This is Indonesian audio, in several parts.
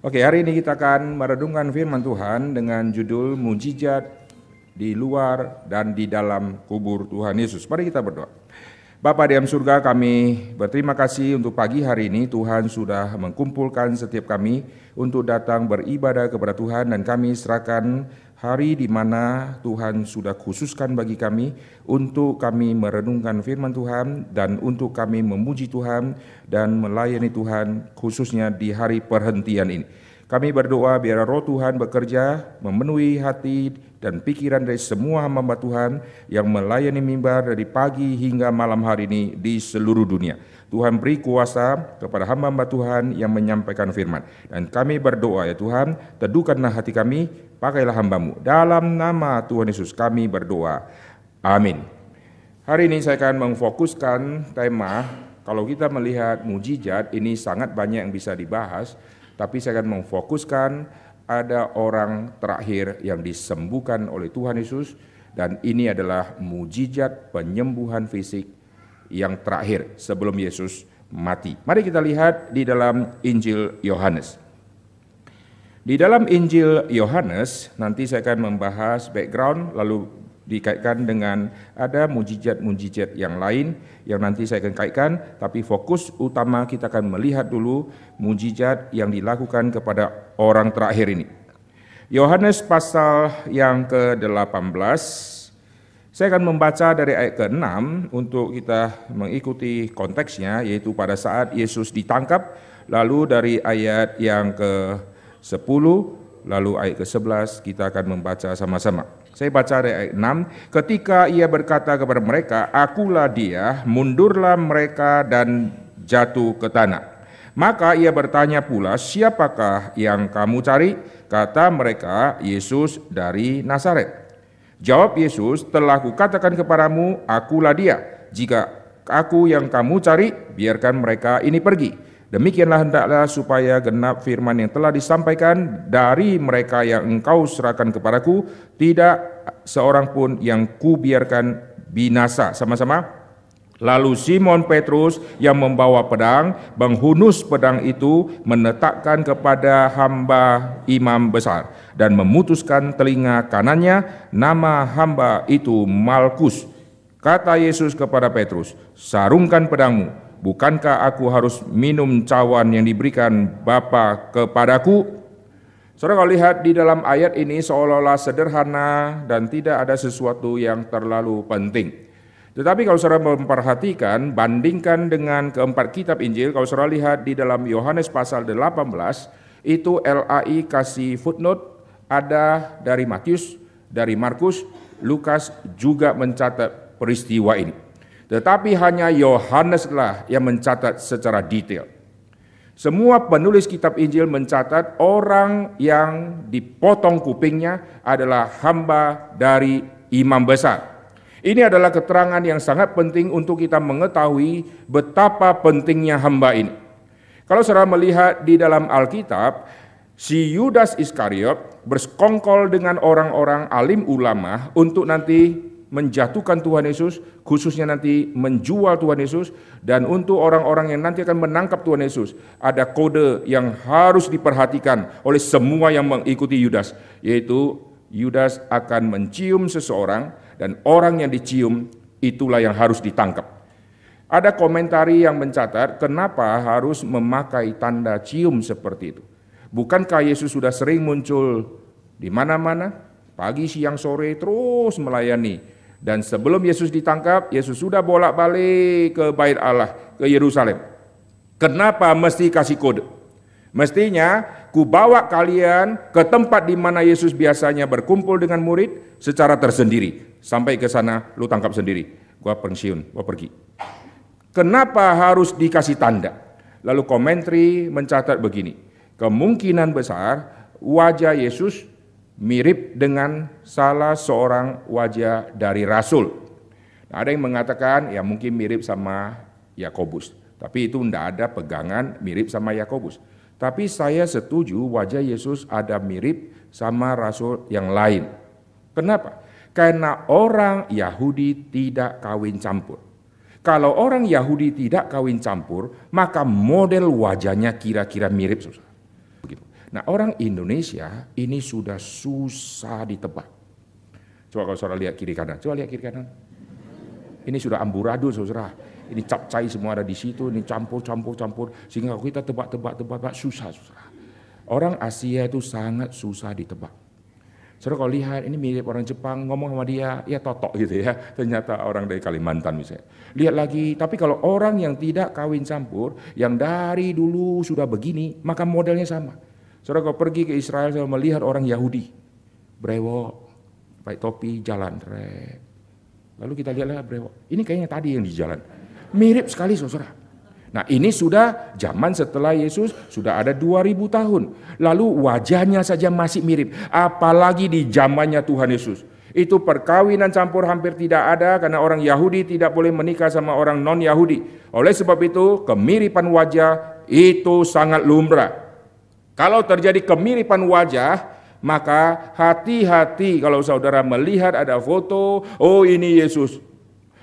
Oke, hari ini kita akan merenungkan firman Tuhan dengan judul Mujizat di luar dan di dalam kubur Tuhan Yesus. Mari kita berdoa. Bapa di dalam surga kami berterima kasih untuk pagi hari ini Tuhan sudah mengkumpulkan setiap kami untuk datang beribadah kepada Tuhan dan kami serahkan hari di mana Tuhan sudah khususkan bagi kami untuk kami merenungkan firman Tuhan dan untuk kami memuji Tuhan dan melayani Tuhan khususnya di hari perhentian ini. Kami berdoa biar roh Tuhan bekerja memenuhi hati dan pikiran dari semua hamba Tuhan yang melayani mimbar dari pagi hingga malam hari ini di seluruh dunia. Tuhan beri kuasa kepada hamba-hamba Tuhan yang menyampaikan firman. Dan kami berdoa ya Tuhan, teduhkanlah hati kami, pakailah hambamu. Dalam nama Tuhan Yesus kami berdoa. Amin. Hari ini saya akan memfokuskan tema, kalau kita melihat mujizat, ini sangat banyak yang bisa dibahas, tapi saya akan memfokuskan ada orang terakhir yang disembuhkan oleh Tuhan Yesus, dan ini adalah mujizat penyembuhan fisik yang terakhir sebelum Yesus mati. Mari kita lihat di dalam Injil Yohanes. Di dalam Injil Yohanes nanti saya akan membahas background lalu dikaitkan dengan ada mujizat-mujizat yang lain yang nanti saya akan kaitkan tapi fokus utama kita akan melihat dulu mujizat yang dilakukan kepada orang terakhir ini. Yohanes pasal yang ke-18 saya akan membaca dari ayat ke-6 untuk kita mengikuti konteksnya yaitu pada saat Yesus ditangkap lalu dari ayat yang ke-10 lalu ayat ke-11 kita akan membaca sama-sama. Saya baca dari ayat 6, ketika ia berkata kepada mereka, akulah dia, mundurlah mereka dan jatuh ke tanah. Maka ia bertanya pula, siapakah yang kamu cari? Kata mereka, Yesus dari Nazaret. Jawab Yesus, telah kukatakan kepadamu, akulah dia. Jika aku yang kamu cari, biarkan mereka ini pergi. Demikianlah hendaklah supaya genap firman yang telah disampaikan dari mereka yang engkau serahkan kepadaku, tidak seorang pun yang kubiarkan binasa. Sama-sama. Lalu Simon Petrus yang membawa pedang menghunus pedang itu menetapkan kepada hamba imam besar dan memutuskan telinga kanannya nama hamba itu Malkus. Kata Yesus kepada Petrus, sarungkan pedangmu, bukankah aku harus minum cawan yang diberikan Bapa kepadaku? Saudara kalau lihat di dalam ayat ini seolah-olah sederhana dan tidak ada sesuatu yang terlalu penting. Tetapi kalau saudara memperhatikan, bandingkan dengan keempat kitab Injil, kalau saudara lihat di dalam Yohanes pasal 18, itu LAI kasih footnote, ada dari Matius, dari Markus, Lukas juga mencatat peristiwa ini. Tetapi hanya Yohaneslah yang mencatat secara detail. Semua penulis kitab Injil mencatat orang yang dipotong kupingnya adalah hamba dari imam besar. Ini adalah keterangan yang sangat penting untuk kita mengetahui betapa pentingnya hamba ini. Kalau saudara melihat di dalam Alkitab, si Yudas Iskariot bersekongkol dengan orang-orang alim ulama untuk nanti menjatuhkan Tuhan Yesus, khususnya nanti menjual Tuhan Yesus, dan untuk orang-orang yang nanti akan menangkap Tuhan Yesus, ada kode yang harus diperhatikan oleh semua yang mengikuti Yudas, yaitu Yudas akan mencium seseorang dan orang yang dicium itulah yang harus ditangkap. Ada komentari yang mencatat kenapa harus memakai tanda cium seperti itu. Bukankah Yesus sudah sering muncul di mana-mana, pagi, siang, sore terus melayani. Dan sebelum Yesus ditangkap, Yesus sudah bolak-balik ke bait Allah, ke Yerusalem. Kenapa mesti kasih kode? Mestinya ku bawa kalian ke tempat di mana Yesus biasanya berkumpul dengan murid secara tersendiri. Sampai ke sana lu tangkap sendiri. Gua pensiun, gua pergi. Kenapa harus dikasih tanda? Lalu komentari mencatat begini. Kemungkinan besar wajah Yesus mirip dengan salah seorang wajah dari rasul. Nah, ada yang mengatakan ya mungkin mirip sama Yakobus. Tapi itu tidak ada pegangan mirip sama Yakobus. Tapi saya setuju wajah Yesus ada mirip sama rasul yang lain. Kenapa? Karena orang Yahudi tidak kawin campur. Kalau orang Yahudi tidak kawin campur, maka model wajahnya kira-kira mirip. Begitu. Nah orang Indonesia ini sudah susah ditebak. Coba kalau saudara lihat kiri kanan, coba lihat kiri kanan. Ini sudah amburadul saudara. Ini capcai semua ada di situ, ini campur, campur, campur. Sehingga kita tebak, tebak, tebak, tebak susah saudara. Orang Asia itu sangat susah ditebak. Saudara kalau lihat ini mirip orang Jepang ngomong sama dia, ya totok gitu ya. Ternyata orang dari Kalimantan misalnya. Lihat lagi, tapi kalau orang yang tidak kawin campur, yang dari dulu sudah begini, maka modelnya sama. Saudara kalau pergi ke Israel, saya melihat orang Yahudi, brewok, pakai topi, jalan, rek. Lalu kita lihatlah brewok. Ini kayaknya tadi yang di jalan. Mirip sekali saudara. Nah ini sudah zaman setelah Yesus sudah ada 2000 tahun. Lalu wajahnya saja masih mirip. Apalagi di zamannya Tuhan Yesus. Itu perkawinan campur hampir tidak ada karena orang Yahudi tidak boleh menikah sama orang non-Yahudi. Oleh sebab itu kemiripan wajah itu sangat lumrah. Kalau terjadi kemiripan wajah, maka hati-hati kalau saudara melihat ada foto, oh ini Yesus.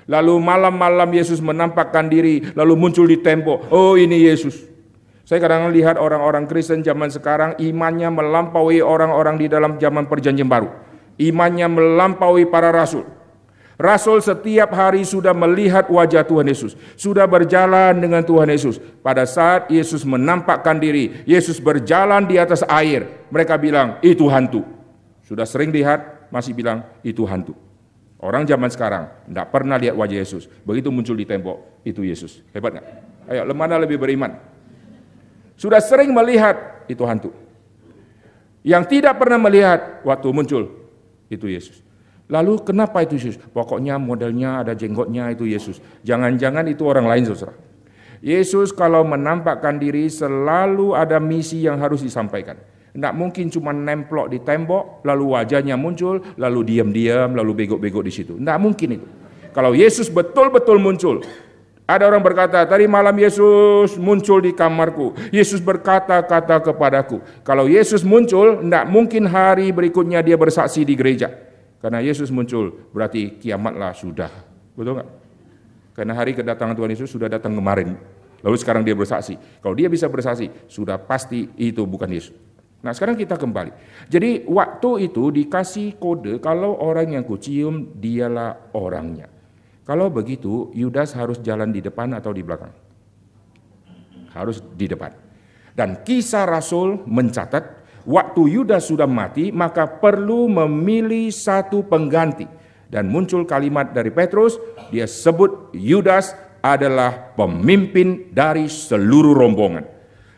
Lalu malam-malam Yesus menampakkan diri, lalu muncul di tembok. Oh ini Yesus. Saya kadang lihat orang-orang Kristen zaman sekarang imannya melampaui orang-orang di dalam zaman perjanjian baru. Imannya melampaui para rasul. Rasul setiap hari sudah melihat wajah Tuhan Yesus, sudah berjalan dengan Tuhan Yesus. Pada saat Yesus menampakkan diri, Yesus berjalan di atas air. Mereka bilang, "Itu hantu." Sudah sering lihat, masih bilang, "Itu hantu." Orang zaman sekarang tidak pernah lihat wajah Yesus. Begitu muncul di tembok, itu Yesus. Hebat nggak? Ayo, mana lebih beriman? Sudah sering melihat, itu hantu. Yang tidak pernah melihat, waktu muncul, itu Yesus. Lalu kenapa itu Yesus? Pokoknya modelnya ada jenggotnya itu Yesus. Jangan-jangan itu orang lain saudara. Yesus kalau menampakkan diri selalu ada misi yang harus disampaikan. Tidak mungkin cuma nemplok di tembok, lalu wajahnya muncul, lalu diam-diam, lalu bego-bego di situ. Tidak mungkin itu. Kalau Yesus betul-betul muncul, ada orang berkata, tadi malam Yesus muncul di kamarku. Yesus berkata-kata kepadaku. Kalau Yesus muncul, tidak mungkin hari berikutnya dia bersaksi di gereja. Karena Yesus muncul, berarti kiamatlah sudah. Betul nggak? Karena hari kedatangan Tuhan Yesus sudah datang kemarin. Lalu sekarang dia bersaksi. Kalau dia bisa bersaksi, sudah pasti itu bukan Yesus. Nah sekarang kita kembali. Jadi waktu itu dikasih kode kalau orang yang kucium dialah orangnya. Kalau begitu Yudas harus jalan di depan atau di belakang? Harus di depan. Dan kisah Rasul mencatat waktu Yudas sudah mati maka perlu memilih satu pengganti. Dan muncul kalimat dari Petrus, dia sebut Yudas adalah pemimpin dari seluruh rombongan.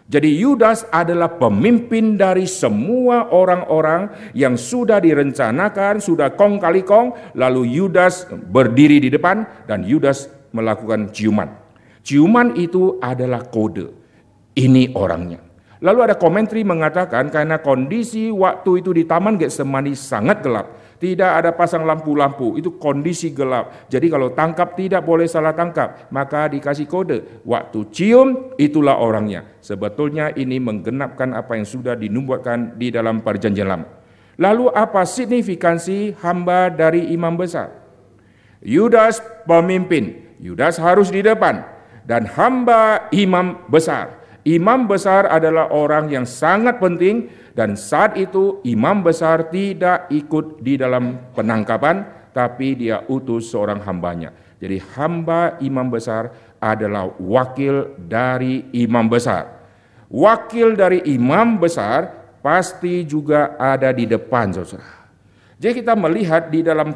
Jadi Yudas adalah pemimpin dari semua orang-orang yang sudah direncanakan, sudah kong kali kong, lalu Yudas berdiri di depan dan Yudas melakukan ciuman. Ciuman itu adalah kode. Ini orangnya. Lalu ada komentari mengatakan karena kondisi waktu itu di Taman Getsemani sangat gelap, tidak ada pasang lampu-lampu, itu kondisi gelap. Jadi kalau tangkap tidak boleh salah tangkap, maka dikasih kode. Waktu cium, itulah orangnya. Sebetulnya ini menggenapkan apa yang sudah dinubuatkan di dalam perjanjian lama. Lalu apa signifikansi hamba dari imam besar? Yudas pemimpin, Yudas harus di depan. Dan hamba imam besar. Imam besar adalah orang yang sangat penting dan saat itu imam besar tidak ikut di dalam penangkapan, tapi dia utus seorang hambanya. Jadi hamba imam besar adalah wakil dari imam besar. Wakil dari imam besar pasti juga ada di depan saudara. Jadi kita melihat di dalam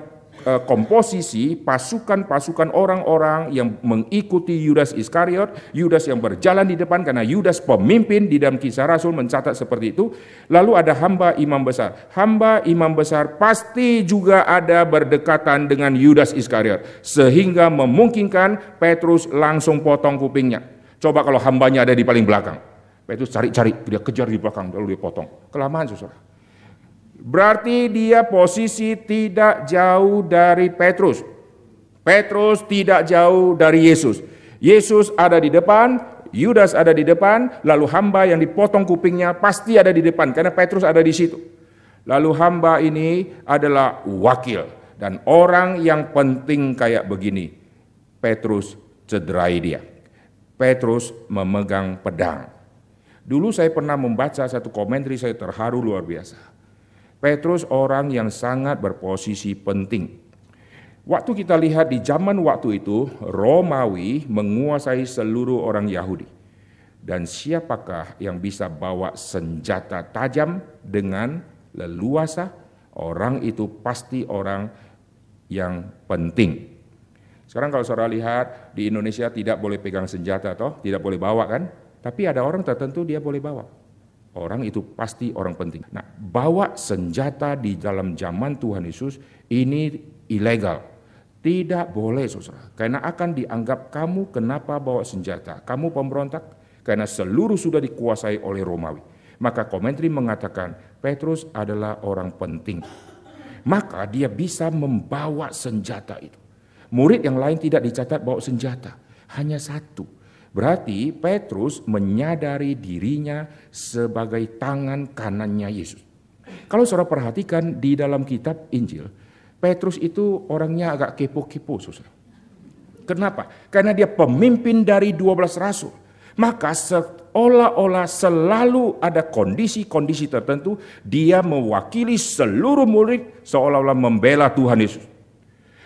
komposisi pasukan-pasukan orang-orang yang mengikuti Yudas Iskariot, Yudas yang berjalan di depan karena Yudas pemimpin di dalam kisah Rasul mencatat seperti itu. Lalu ada hamba imam besar. Hamba imam besar pasti juga ada berdekatan dengan Yudas Iskariot sehingga memungkinkan Petrus langsung potong kupingnya. Coba kalau hambanya ada di paling belakang. Petrus cari-cari, dia kejar di belakang lalu dia potong. Kelamaan saudara. Berarti dia posisi tidak jauh dari Petrus. Petrus tidak jauh dari Yesus. Yesus ada di depan, Yudas ada di depan, lalu hamba yang dipotong kupingnya pasti ada di depan karena Petrus ada di situ. Lalu hamba ini adalah wakil dan orang yang penting kayak begini. Petrus cederai dia. Petrus memegang pedang. Dulu saya pernah membaca satu komentari saya terharu luar biasa. Petrus orang yang sangat berposisi penting. Waktu kita lihat di zaman waktu itu, Romawi menguasai seluruh orang Yahudi. Dan siapakah yang bisa bawa senjata tajam dengan leluasa? Orang itu pasti orang yang penting. Sekarang kalau saudara lihat di Indonesia tidak boleh pegang senjata toh, tidak boleh bawa kan? Tapi ada orang tertentu dia boleh bawa. Orang itu pasti orang penting. Nah, bawa senjata di dalam zaman Tuhan Yesus ini ilegal. Tidak boleh saudara. Karena akan dianggap kamu kenapa bawa senjata. Kamu pemberontak karena seluruh sudah dikuasai oleh Romawi. Maka komentari mengatakan Petrus adalah orang penting. Maka dia bisa membawa senjata itu. Murid yang lain tidak dicatat bawa senjata. Hanya satu. Berarti Petrus menyadari dirinya sebagai tangan kanannya Yesus. Kalau saudara perhatikan di dalam kitab Injil, Petrus itu orangnya agak kepo-kepo, saudara. Kenapa? Karena dia pemimpin dari 12 rasul. Maka seolah-olah selalu ada kondisi-kondisi tertentu dia mewakili seluruh murid seolah-olah membela Tuhan Yesus.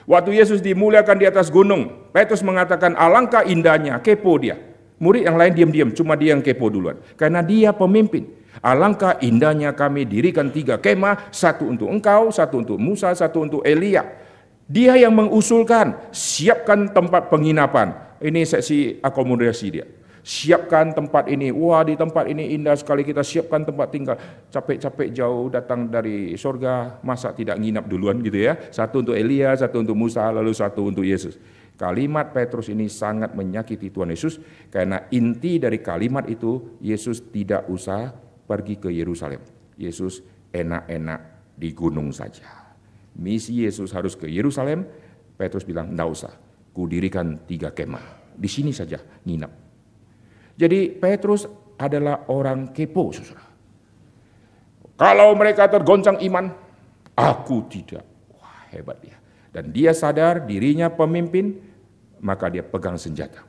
Waktu Yesus dimuliakan di atas gunung, Petrus mengatakan alangkah indahnya, kepo dia. Murid yang lain diam-diam, cuma dia yang kepo duluan. Karena dia pemimpin. Alangkah indahnya kami dirikan tiga kemah, satu untuk engkau, satu untuk Musa, satu untuk Elia. Dia yang mengusulkan, siapkan tempat penginapan. Ini seksi akomodasi dia. Siapkan tempat ini. Wah di tempat ini indah sekali kita siapkan tempat tinggal. Capek-capek jauh datang dari sorga. Masa tidak nginap duluan gitu ya. Satu untuk Elia, satu untuk Musa, lalu satu untuk Yesus. Kalimat Petrus ini sangat menyakiti Tuhan Yesus. Karena inti dari kalimat itu Yesus tidak usah pergi ke Yerusalem. Yesus enak-enak di gunung saja. Misi Yesus harus ke Yerusalem. Petrus bilang, tidak usah. Kudirikan tiga kemah. Di sini saja nginap. Jadi Petrus adalah orang kepo, saudara. Kalau mereka tergoncang iman, aku tidak. Wah, hebat dia. Dan dia sadar dirinya pemimpin, maka dia pegang senjata.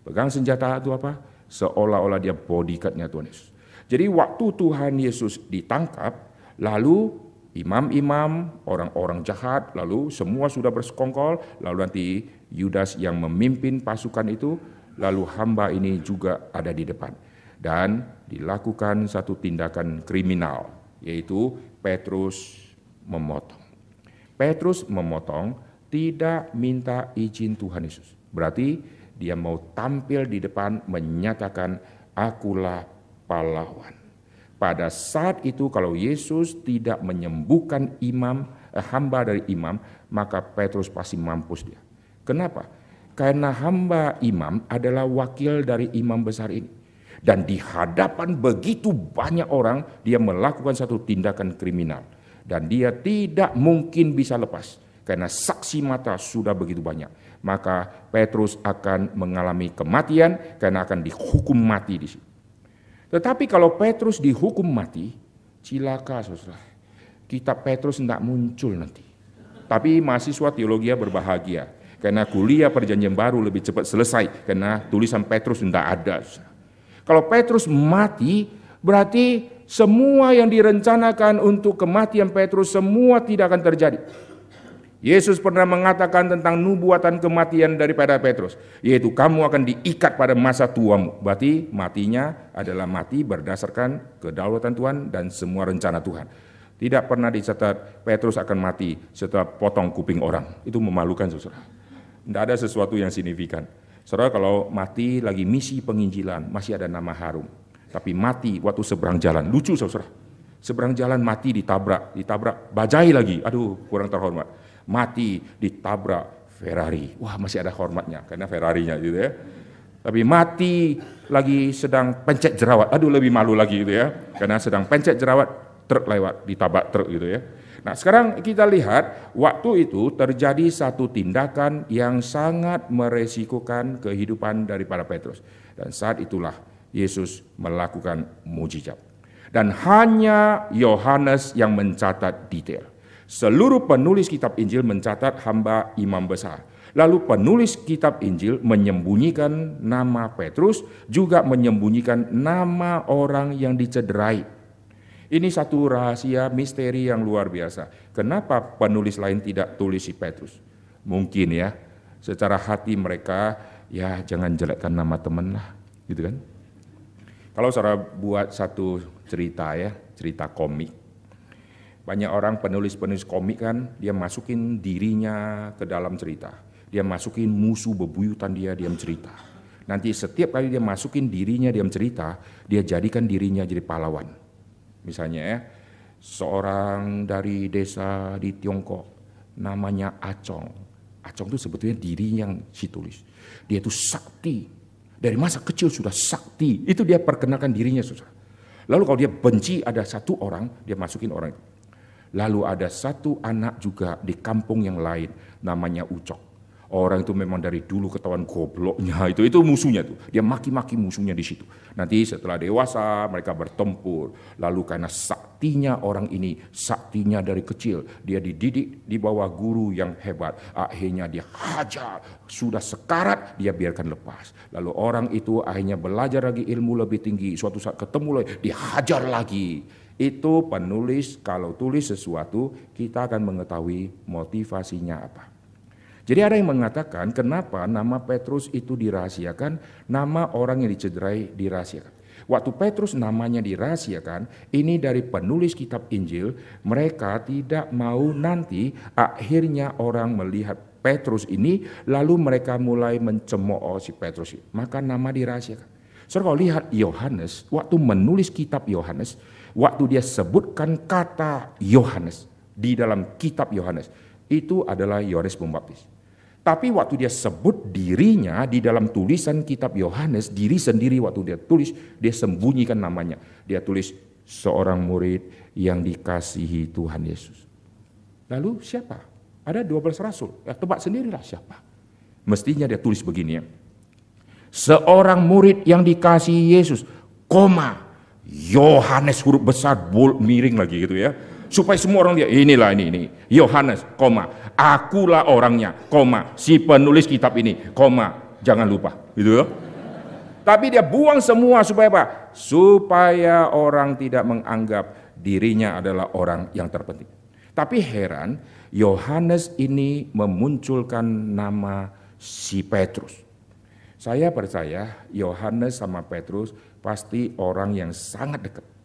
Pegang senjata itu apa? Seolah-olah dia bodyguardnya Tuhan Yesus. Jadi waktu Tuhan Yesus ditangkap, lalu imam-imam, orang-orang jahat, lalu semua sudah bersekongkol, lalu nanti Yudas yang memimpin pasukan itu, lalu hamba ini juga ada di depan. Dan dilakukan satu tindakan kriminal, yaitu Petrus memotong. Petrus memotong tidak minta izin Tuhan Yesus. Berarti dia mau tampil di depan menyatakan akulah pahlawan. Pada saat itu kalau Yesus tidak menyembuhkan imam eh, hamba dari imam, maka Petrus pasti mampus dia. Kenapa? Karena hamba imam adalah wakil dari imam besar ini. Dan di hadapan begitu banyak orang, dia melakukan satu tindakan kriminal. Dan dia tidak mungkin bisa lepas. Karena saksi mata sudah begitu banyak. Maka Petrus akan mengalami kematian karena akan dihukum mati di situ. Tetapi kalau Petrus dihukum mati, cilaka saudara. Kitab Petrus tidak muncul nanti. Tapi mahasiswa teologi berbahagia. Karena kuliah perjanjian baru lebih cepat selesai. Karena tulisan Petrus tidak ada. Kalau Petrus mati, berarti semua yang direncanakan untuk kematian Petrus semua tidak akan terjadi. Yesus pernah mengatakan tentang nubuatan kematian daripada Petrus, yaitu kamu akan diikat pada masa tuamu. Berarti matinya adalah mati berdasarkan kedaulatan Tuhan dan semua rencana Tuhan. Tidak pernah dicatat Petrus akan mati setelah potong kuping orang. Itu memalukan saudara. Tidak ada sesuatu yang signifikan. Saudara kalau mati lagi misi penginjilan masih ada nama harum. Tapi mati waktu seberang jalan. Lucu saudara. Seberang jalan mati ditabrak, ditabrak, bajai lagi. Aduh kurang terhormat mati ditabrak Ferrari. Wah masih ada hormatnya karena Ferrarinya gitu ya. Tapi mati lagi sedang pencet jerawat. Aduh lebih malu lagi gitu ya. Karena sedang pencet jerawat truk lewat ditabrak truk gitu ya. Nah sekarang kita lihat waktu itu terjadi satu tindakan yang sangat meresikokan kehidupan daripada Petrus. Dan saat itulah Yesus melakukan mujizat. Dan hanya Yohanes yang mencatat detail. Seluruh penulis kitab Injil mencatat hamba imam besar. Lalu penulis kitab Injil menyembunyikan nama Petrus, juga menyembunyikan nama orang yang dicederai. Ini satu rahasia misteri yang luar biasa. Kenapa penulis lain tidak tulis si Petrus? Mungkin ya, secara hati mereka ya jangan jelekkan nama teman lah, gitu kan? Kalau saudara buat satu cerita ya, cerita komik, banyak orang penulis-penulis komik kan, dia masukin dirinya ke dalam cerita. Dia masukin musuh bebuyutan dia diam cerita. Nanti setiap kali dia masukin dirinya diam cerita, dia jadikan dirinya jadi pahlawan. Misalnya ya, seorang dari desa di Tiongkok namanya Acong. Acong itu sebetulnya diri yang si tulis. Dia itu sakti. Dari masa kecil sudah sakti. Itu dia perkenalkan dirinya susah. Lalu kalau dia benci ada satu orang, dia masukin orang itu. Lalu ada satu anak juga di kampung yang lain namanya Ucok. Orang itu memang dari dulu ketahuan gobloknya itu itu musuhnya tuh. Dia maki-maki musuhnya di situ. Nanti setelah dewasa mereka bertempur. Lalu karena saktinya orang ini, saktinya dari kecil, dia dididik di bawah guru yang hebat. Akhirnya dia hajar, sudah sekarat dia biarkan lepas. Lalu orang itu akhirnya belajar lagi ilmu lebih tinggi. Suatu saat ketemu lagi, dihajar lagi. Itu penulis kalau tulis sesuatu kita akan mengetahui motivasinya apa. Jadi ada yang mengatakan kenapa nama Petrus itu dirahasiakan, nama orang yang dicederai dirahasiakan. Waktu Petrus namanya dirahasiakan, ini dari penulis kitab Injil, mereka tidak mau nanti akhirnya orang melihat Petrus ini, lalu mereka mulai mencemooh si Petrus. Maka nama dirahasiakan. So kalau lihat Yohanes, waktu menulis kitab Yohanes, waktu dia sebutkan kata Yohanes di dalam kitab Yohanes, itu adalah Yohanes Pembaptis. Tapi waktu dia sebut dirinya di dalam tulisan kitab Yohanes, diri sendiri waktu dia tulis, dia sembunyikan namanya. Dia tulis seorang murid yang dikasihi Tuhan Yesus. Lalu siapa? Ada 12 rasul. Ya, tebak sendirilah siapa. Mestinya dia tulis begini ya. Seorang murid yang dikasihi Yesus, koma, Yohanes huruf besar, bold, miring lagi gitu ya supaya semua orang lihat inilah ini ini. Yohanes koma. Akulah orangnya. Koma. Si penulis kitab ini. Koma. Jangan lupa. Gitu loh. Tapi dia buang semua supaya apa? Supaya orang tidak menganggap dirinya adalah orang yang terpenting. Tapi heran Yohanes ini memunculkan nama si Petrus. Saya percaya Yohanes sama Petrus pasti orang yang sangat dekat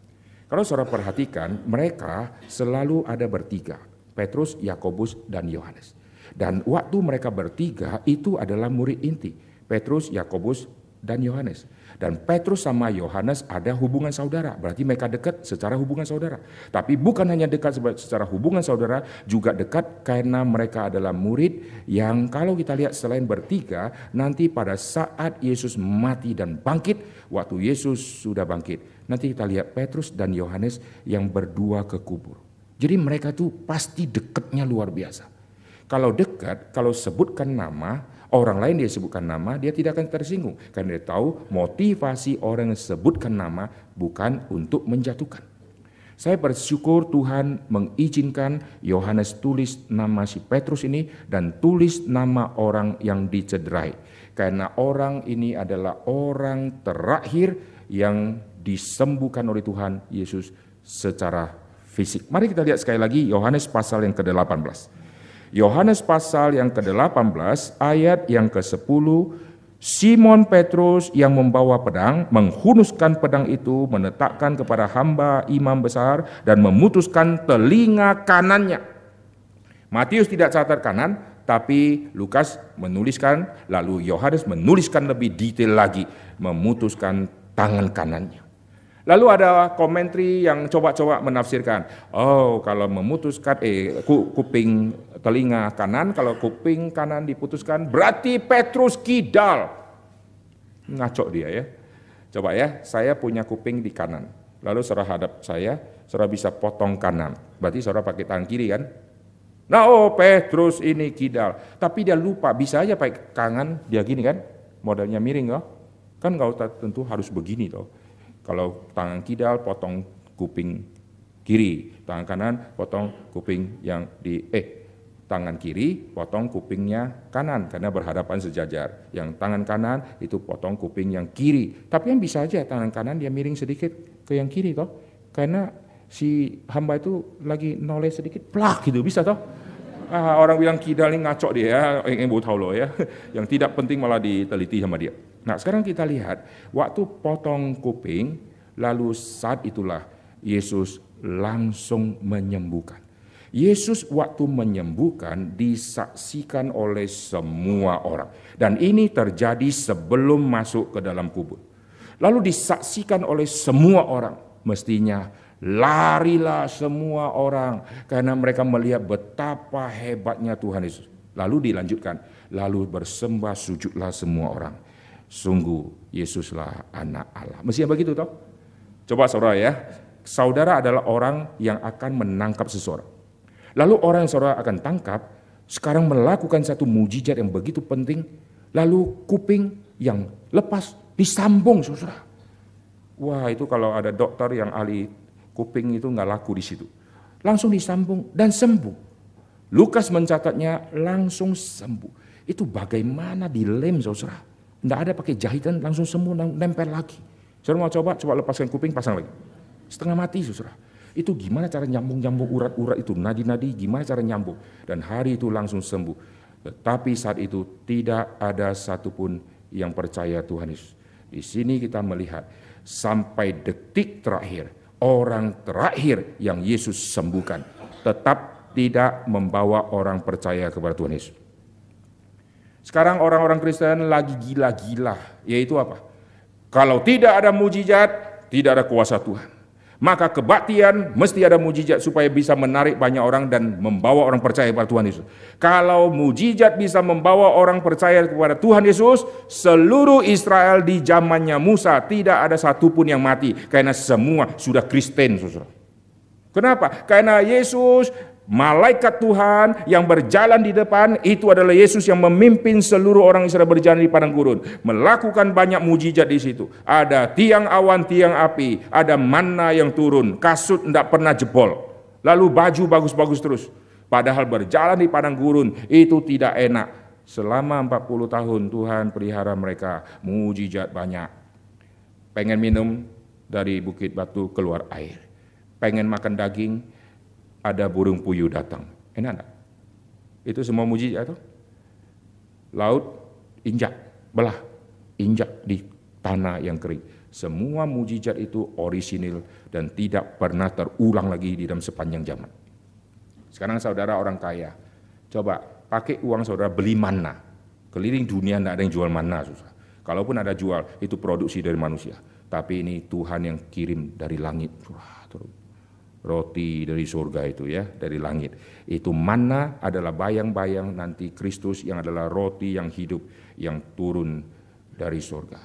kalau saudara perhatikan, mereka selalu ada bertiga, Petrus, Yakobus, dan Yohanes. Dan waktu mereka bertiga itu adalah murid inti, Petrus, Yakobus, dan Yohanes. Dan Petrus sama Yohanes ada hubungan saudara, berarti mereka dekat secara hubungan saudara. Tapi bukan hanya dekat secara hubungan saudara, juga dekat karena mereka adalah murid yang kalau kita lihat selain bertiga, nanti pada saat Yesus mati dan bangkit, waktu Yesus sudah bangkit, nanti kita lihat Petrus dan Yohanes yang berdua ke kubur. Jadi mereka itu pasti dekatnya luar biasa. Kalau dekat, kalau sebutkan nama, Orang lain dia sebutkan nama, dia tidak akan tersinggung. Karena dia tahu motivasi orang yang sebutkan nama bukan untuk menjatuhkan. Saya bersyukur Tuhan mengizinkan Yohanes tulis nama si Petrus ini dan tulis nama orang yang dicederai. Karena orang ini adalah orang terakhir yang disembuhkan oleh Tuhan Yesus secara fisik. Mari kita lihat sekali lagi Yohanes pasal yang ke-18. Yohanes pasal yang ke-18 ayat yang ke-10 Simon Petrus yang membawa pedang menghunuskan pedang itu menetapkan kepada hamba imam besar dan memutuskan telinga kanannya. Matius tidak catat kanan, tapi Lukas menuliskan, lalu Yohanes menuliskan lebih detail lagi, memutuskan tangan kanannya. Lalu ada komentari yang coba-coba menafsirkan, oh kalau memutuskan eh kuping telinga kanan, kalau kuping kanan diputuskan berarti Petrus kidal. Ngaco dia ya. Coba ya, saya punya kuping di kanan. Lalu saudara hadap saya, saudara bisa potong kanan. Berarti saudara pakai tangan kiri kan? Nah oh Petrus ini kidal. Tapi dia lupa, bisa aja pakai tangan, dia gini kan? Modelnya miring loh. Kan kau tentu harus begini loh kalau tangan kidal potong kuping kiri, tangan kanan potong kuping yang di eh tangan kiri potong kupingnya kanan karena berhadapan sejajar. Yang tangan kanan itu potong kuping yang kiri. Tapi yang bisa aja tangan kanan dia miring sedikit ke yang kiri toh. Karena si hamba itu lagi noleh sedikit plak gitu bisa toh. Ah, orang bilang kidal ini ngaco dia ya, yang tahu loh ya. Yang tidak penting malah diteliti sama dia. Nah sekarang kita lihat, waktu potong kuping, lalu saat itulah Yesus langsung menyembuhkan. Yesus waktu menyembuhkan disaksikan oleh semua orang. Dan ini terjadi sebelum masuk ke dalam kubur. Lalu disaksikan oleh semua orang. Mestinya larilah semua orang karena mereka melihat betapa hebatnya Tuhan Yesus. Lalu dilanjutkan, lalu bersembah sujudlah semua orang. Sungguh Yesuslah anak Allah. Mestinya begitu toh? Coba saudara ya, saudara adalah orang yang akan menangkap seseorang. Lalu orang yang saudara akan tangkap sekarang melakukan satu mujizat yang begitu penting, lalu kuping yang lepas disambung saudara. Wah itu kalau ada dokter yang ahli kuping itu nggak laku di situ. Langsung disambung dan sembuh. Lukas mencatatnya langsung sembuh. Itu bagaimana dilem saudara. Tidak ada pakai jahitan langsung sembuh nempel lagi. Saudara mau coba, coba lepaskan kuping pasang lagi. Setengah mati saudara. Itu gimana cara nyambung-nyambung urat-urat itu, nadi-nadi gimana cara nyambung. Dan hari itu langsung sembuh. Tetapi saat itu tidak ada satupun yang percaya Tuhan Yesus. Di sini kita melihat sampai detik terakhir, orang terakhir yang Yesus sembuhkan tetap tidak membawa orang percaya kepada Tuhan Yesus. Sekarang orang-orang Kristen lagi gila-gila, yaitu apa? Kalau tidak ada mujizat, tidak ada kuasa Tuhan maka kebaktian mesti ada mujizat supaya bisa menarik banyak orang dan membawa orang percaya kepada Tuhan Yesus. Kalau mujizat bisa membawa orang percaya kepada Tuhan Yesus, seluruh Israel di zamannya Musa tidak ada satupun yang mati karena semua sudah Kristen, saudara. Kenapa? Karena Yesus Malaikat Tuhan yang berjalan di depan itu adalah Yesus yang memimpin seluruh orang Israel berjalan di padang gurun, melakukan banyak mujizat di situ. Ada tiang awan, tiang api, ada mana yang turun, kasut tidak pernah jebol. Lalu baju bagus-bagus terus. Padahal berjalan di padang gurun itu tidak enak. Selama 40 tahun Tuhan pelihara mereka, mujizat banyak. Pengen minum dari bukit batu keluar air. Pengen makan daging, ada burung puyuh datang. Enak enggak? Itu semua mujizat itu. Laut injak, belah, injak di tanah yang kering. Semua mujizat itu orisinil dan tidak pernah terulang lagi di dalam sepanjang zaman. Sekarang saudara orang kaya, coba pakai uang saudara beli mana. Keliling dunia tidak ada yang jual mana susah. Kalaupun ada jual, itu produksi dari manusia. Tapi ini Tuhan yang kirim dari langit. Wah, terus roti dari surga itu ya, dari langit. Itu mana adalah bayang-bayang nanti Kristus yang adalah roti yang hidup yang turun dari surga.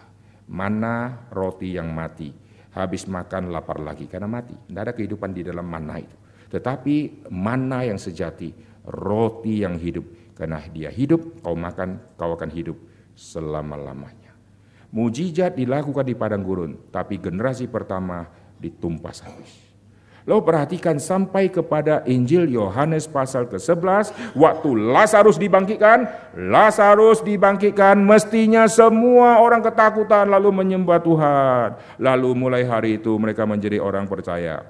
Mana roti yang mati, habis makan lapar lagi karena mati. Tidak ada kehidupan di dalam mana itu. Tetapi mana yang sejati, roti yang hidup. Karena dia hidup, kau makan, kau akan hidup selama-lamanya. Mujizat dilakukan di padang gurun, tapi generasi pertama ditumpas habis. Lalu perhatikan sampai kepada Injil Yohanes pasal ke-11, waktu Lazarus dibangkitkan, Lazarus dibangkitkan, mestinya semua orang ketakutan lalu menyembah Tuhan. Lalu mulai hari itu mereka menjadi orang percaya.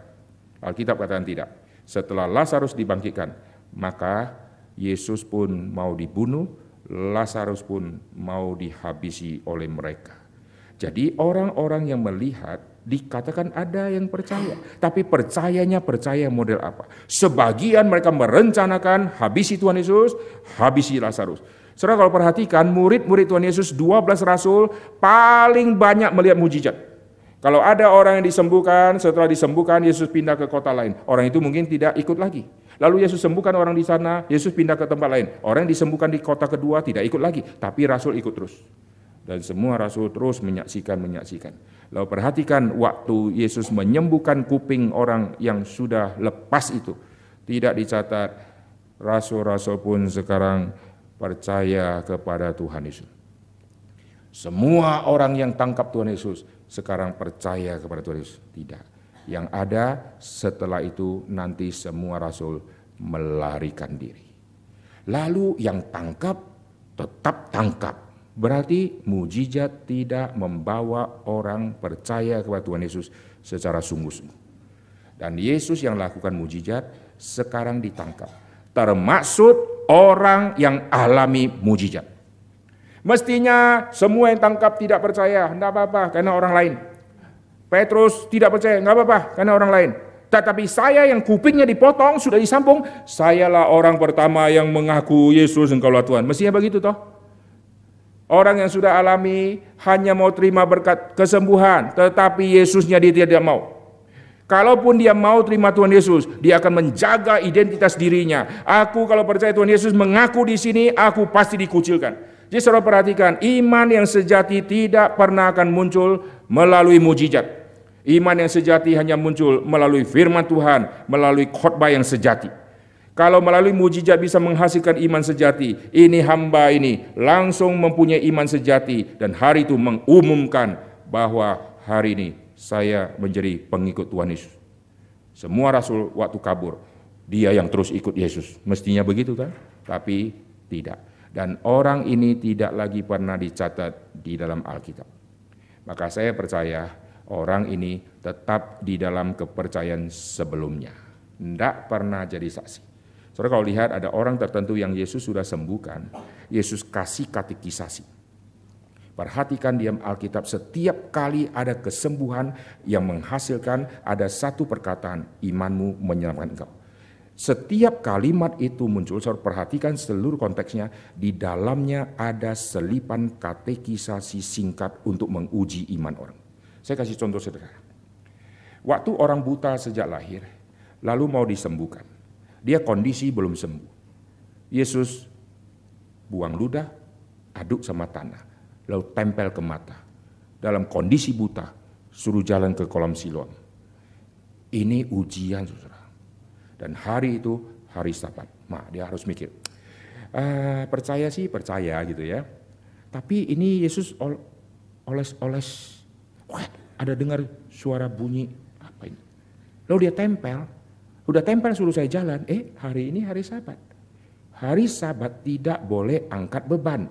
Alkitab katakan tidak. Setelah Lazarus dibangkitkan, maka Yesus pun mau dibunuh, Lazarus pun mau dihabisi oleh mereka. Jadi orang-orang yang melihat dikatakan ada yang percaya. Tapi percayanya percaya model apa? Sebagian mereka merencanakan habisi Tuhan Yesus, habisi Lazarus. Saudara kalau perhatikan murid-murid Tuhan Yesus 12 rasul paling banyak melihat mujizat. Kalau ada orang yang disembuhkan, setelah disembuhkan Yesus pindah ke kota lain. Orang itu mungkin tidak ikut lagi. Lalu Yesus sembuhkan orang di sana, Yesus pindah ke tempat lain. Orang yang disembuhkan di kota kedua tidak ikut lagi, tapi rasul ikut terus. Dan semua rasul terus menyaksikan, menyaksikan. Lalu perhatikan waktu Yesus menyembuhkan kuping orang yang sudah lepas itu. Tidak dicatat, rasul-rasul pun sekarang percaya kepada Tuhan Yesus. Semua orang yang tangkap Tuhan Yesus sekarang percaya kepada Tuhan Yesus. Tidak. Yang ada setelah itu nanti semua rasul melarikan diri. Lalu yang tangkap tetap tangkap. Berarti mujizat tidak membawa orang percaya kepada Tuhan Yesus secara sungguh-sungguh. Dan Yesus yang lakukan mujizat sekarang ditangkap. Termasuk orang yang alami mujizat. Mestinya semua yang tangkap tidak percaya, tidak apa-apa karena orang lain. Petrus tidak percaya, nggak apa-apa karena orang lain. Tetapi saya yang kupingnya dipotong, sudah disambung, sayalah orang pertama yang mengaku Yesus engkaulah Tuhan. Mestinya begitu toh. Orang yang sudah alami hanya mau terima berkat kesembuhan, tetapi Yesusnya dia tidak mau. Kalaupun dia mau terima Tuhan Yesus, dia akan menjaga identitas dirinya. Aku kalau percaya Tuhan Yesus mengaku di sini, aku pasti dikucilkan. Jadi saudara perhatikan, iman yang sejati tidak pernah akan muncul melalui mujizat. Iman yang sejati hanya muncul melalui firman Tuhan, melalui khotbah yang sejati. Kalau melalui mujizat bisa menghasilkan iman sejati, ini hamba ini langsung mempunyai iman sejati dan hari itu mengumumkan bahwa hari ini saya menjadi pengikut Tuhan Yesus. Semua rasul waktu kabur, dia yang terus ikut Yesus. Mestinya begitu kan? Tapi tidak. Dan orang ini tidak lagi pernah dicatat di dalam Alkitab. Maka saya percaya orang ini tetap di dalam kepercayaan sebelumnya. Tidak pernah jadi saksi. Saudara kalau lihat ada orang tertentu yang Yesus sudah sembuhkan, Yesus kasih katekisasi. Perhatikan diam Alkitab setiap kali ada kesembuhan yang menghasilkan ada satu perkataan imanmu menyelamatkan engkau. Setiap kalimat itu muncul, saudara perhatikan seluruh konteksnya, di dalamnya ada selipan katekisasi singkat untuk menguji iman orang. Saya kasih contoh sederhana. Waktu orang buta sejak lahir, lalu mau disembuhkan. Dia kondisi belum sembuh. Yesus buang ludah, aduk sama tanah, lalu tempel ke mata. Dalam kondisi buta, suruh jalan ke kolam Siloam. Ini ujian, saudara. Dan hari itu hari Sabat. Ma, dia harus mikir, uh, percaya sih percaya gitu ya. Tapi ini Yesus oles-oles Wah, ada dengar suara bunyi apa ini? Lalu dia tempel, udah tempel suruh saya jalan. Eh, hari ini hari Sabat. Hari Sabat tidak boleh angkat beban.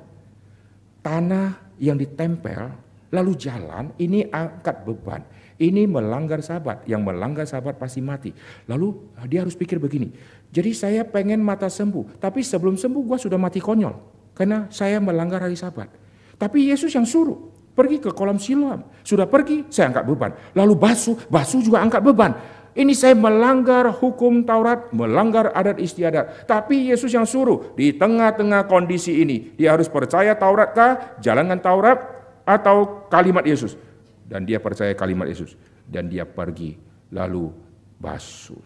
Tanah yang ditempel lalu jalan, ini angkat beban. Ini melanggar sabat, yang melanggar sabat pasti mati. Lalu dia harus pikir begini, jadi saya pengen mata sembuh, tapi sebelum sembuh gua sudah mati konyol. Karena saya melanggar hari sabat. Tapi Yesus yang suruh, Pergi ke kolam Siloam. Sudah pergi, saya angkat beban. Lalu basuh, basuh juga angkat beban. Ini saya melanggar hukum Taurat, melanggar adat istiadat. Tapi Yesus yang suruh di tengah-tengah kondisi ini, dia harus percaya Taurat kah, jalankan Taurat atau kalimat Yesus. Dan dia percaya kalimat Yesus dan dia pergi lalu basuh.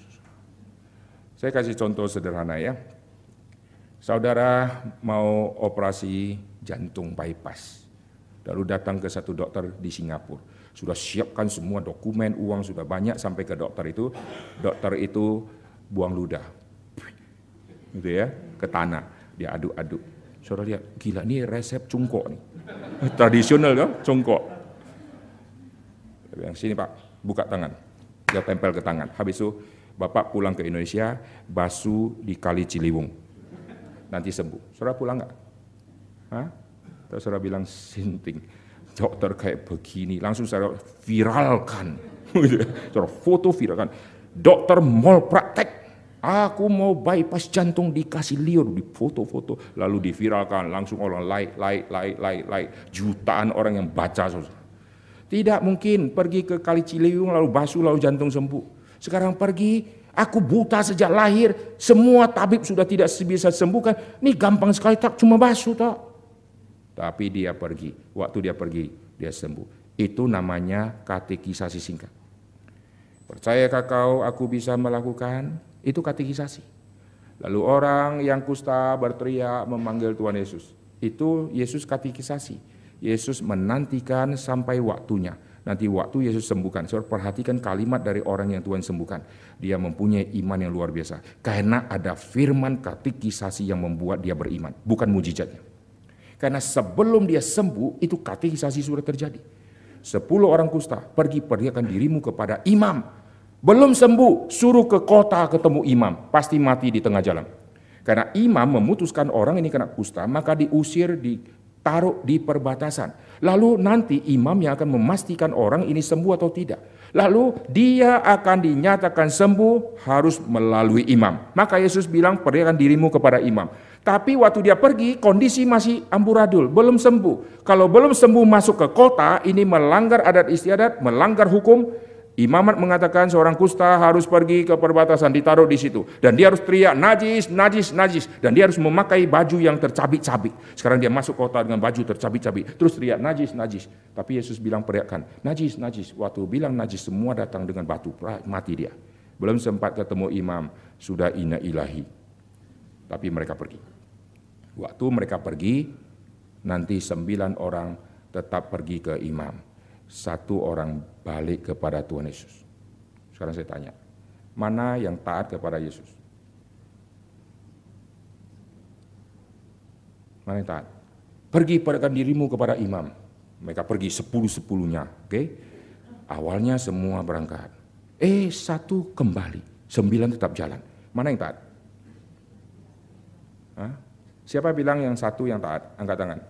Saya kasih contoh sederhana ya. Saudara mau operasi jantung bypass lalu datang ke satu dokter di Singapura. Sudah siapkan semua dokumen, uang sudah banyak sampai ke dokter itu. Dokter itu buang ludah. Gitu ya, ke tanah. Dia aduk-aduk. Saudara lihat, gila ini resep cungkok nih. Tradisional kan, cungkok. Yang sini Pak, buka tangan. Dia tempel ke tangan. Habis itu Bapak pulang ke Indonesia, basuh di kali Ciliwung. Nanti sembuh. Saudara pulang nggak? Hah? Terus saudara bilang sinting, dokter kayak begini, langsung saya viralkan. saudara foto viralkan. Dokter mal praktek, aku mau bypass jantung dikasih liur, di foto-foto, lalu diviralkan, langsung orang like, like, like, like, like, jutaan orang yang baca. Tidak mungkin pergi ke Kali Ciliwung lalu basuh lalu jantung sembuh. Sekarang pergi, aku buta sejak lahir, semua tabib sudah tidak bisa sembuhkan. Ini gampang sekali tak cuma basuh tak. Tapi dia pergi. Waktu dia pergi, dia sembuh. Itu namanya katekisasi singkat. Percayakah kau aku bisa melakukan? Itu katekisasi. Lalu orang yang kusta berteriak memanggil Tuhan Yesus. Itu Yesus katekisasi. Yesus menantikan sampai waktunya. Nanti waktu Yesus sembuhkan. Saudara perhatikan kalimat dari orang yang Tuhan sembuhkan. Dia mempunyai iman yang luar biasa. Karena ada firman katekisasi yang membuat dia beriman. Bukan mujizatnya. Karena sebelum dia sembuh, itu katekisasi sudah terjadi. Sepuluh orang kusta, pergi perlihatkan dirimu kepada imam. Belum sembuh, suruh ke kota ketemu imam. Pasti mati di tengah jalan. Karena imam memutuskan orang ini kena kusta, maka diusir, ditaruh di perbatasan. Lalu nanti imam yang akan memastikan orang ini sembuh atau tidak. Lalu dia akan dinyatakan sembuh harus melalui imam. Maka Yesus bilang perlihatkan dirimu kepada imam. Tapi waktu dia pergi kondisi masih amburadul, belum sembuh. Kalau belum sembuh masuk ke kota, ini melanggar adat istiadat, melanggar hukum, Imamat mengatakan seorang kusta harus pergi ke perbatasan, ditaruh di situ. Dan dia harus teriak, najis, najis, najis. Dan dia harus memakai baju yang tercabik-cabik. Sekarang dia masuk kota dengan baju tercabik-cabik. Terus teriak, najis, najis. Tapi Yesus bilang periakan, najis, najis. Waktu bilang najis, semua datang dengan batu, mati dia. Belum sempat ketemu imam, sudah ina ilahi. Tapi mereka pergi. Waktu mereka pergi, nanti sembilan orang tetap pergi ke imam satu orang balik kepada Tuhan Yesus. Sekarang saya tanya, mana yang taat kepada Yesus? Mana yang taat? Pergi perdakan dirimu kepada imam. Mereka pergi sepuluh-sepuluhnya. Oke? Okay? Awalnya semua berangkat. Eh satu kembali. Sembilan tetap jalan. Mana yang taat? Hah? Siapa bilang yang satu yang taat? Angkat tangan.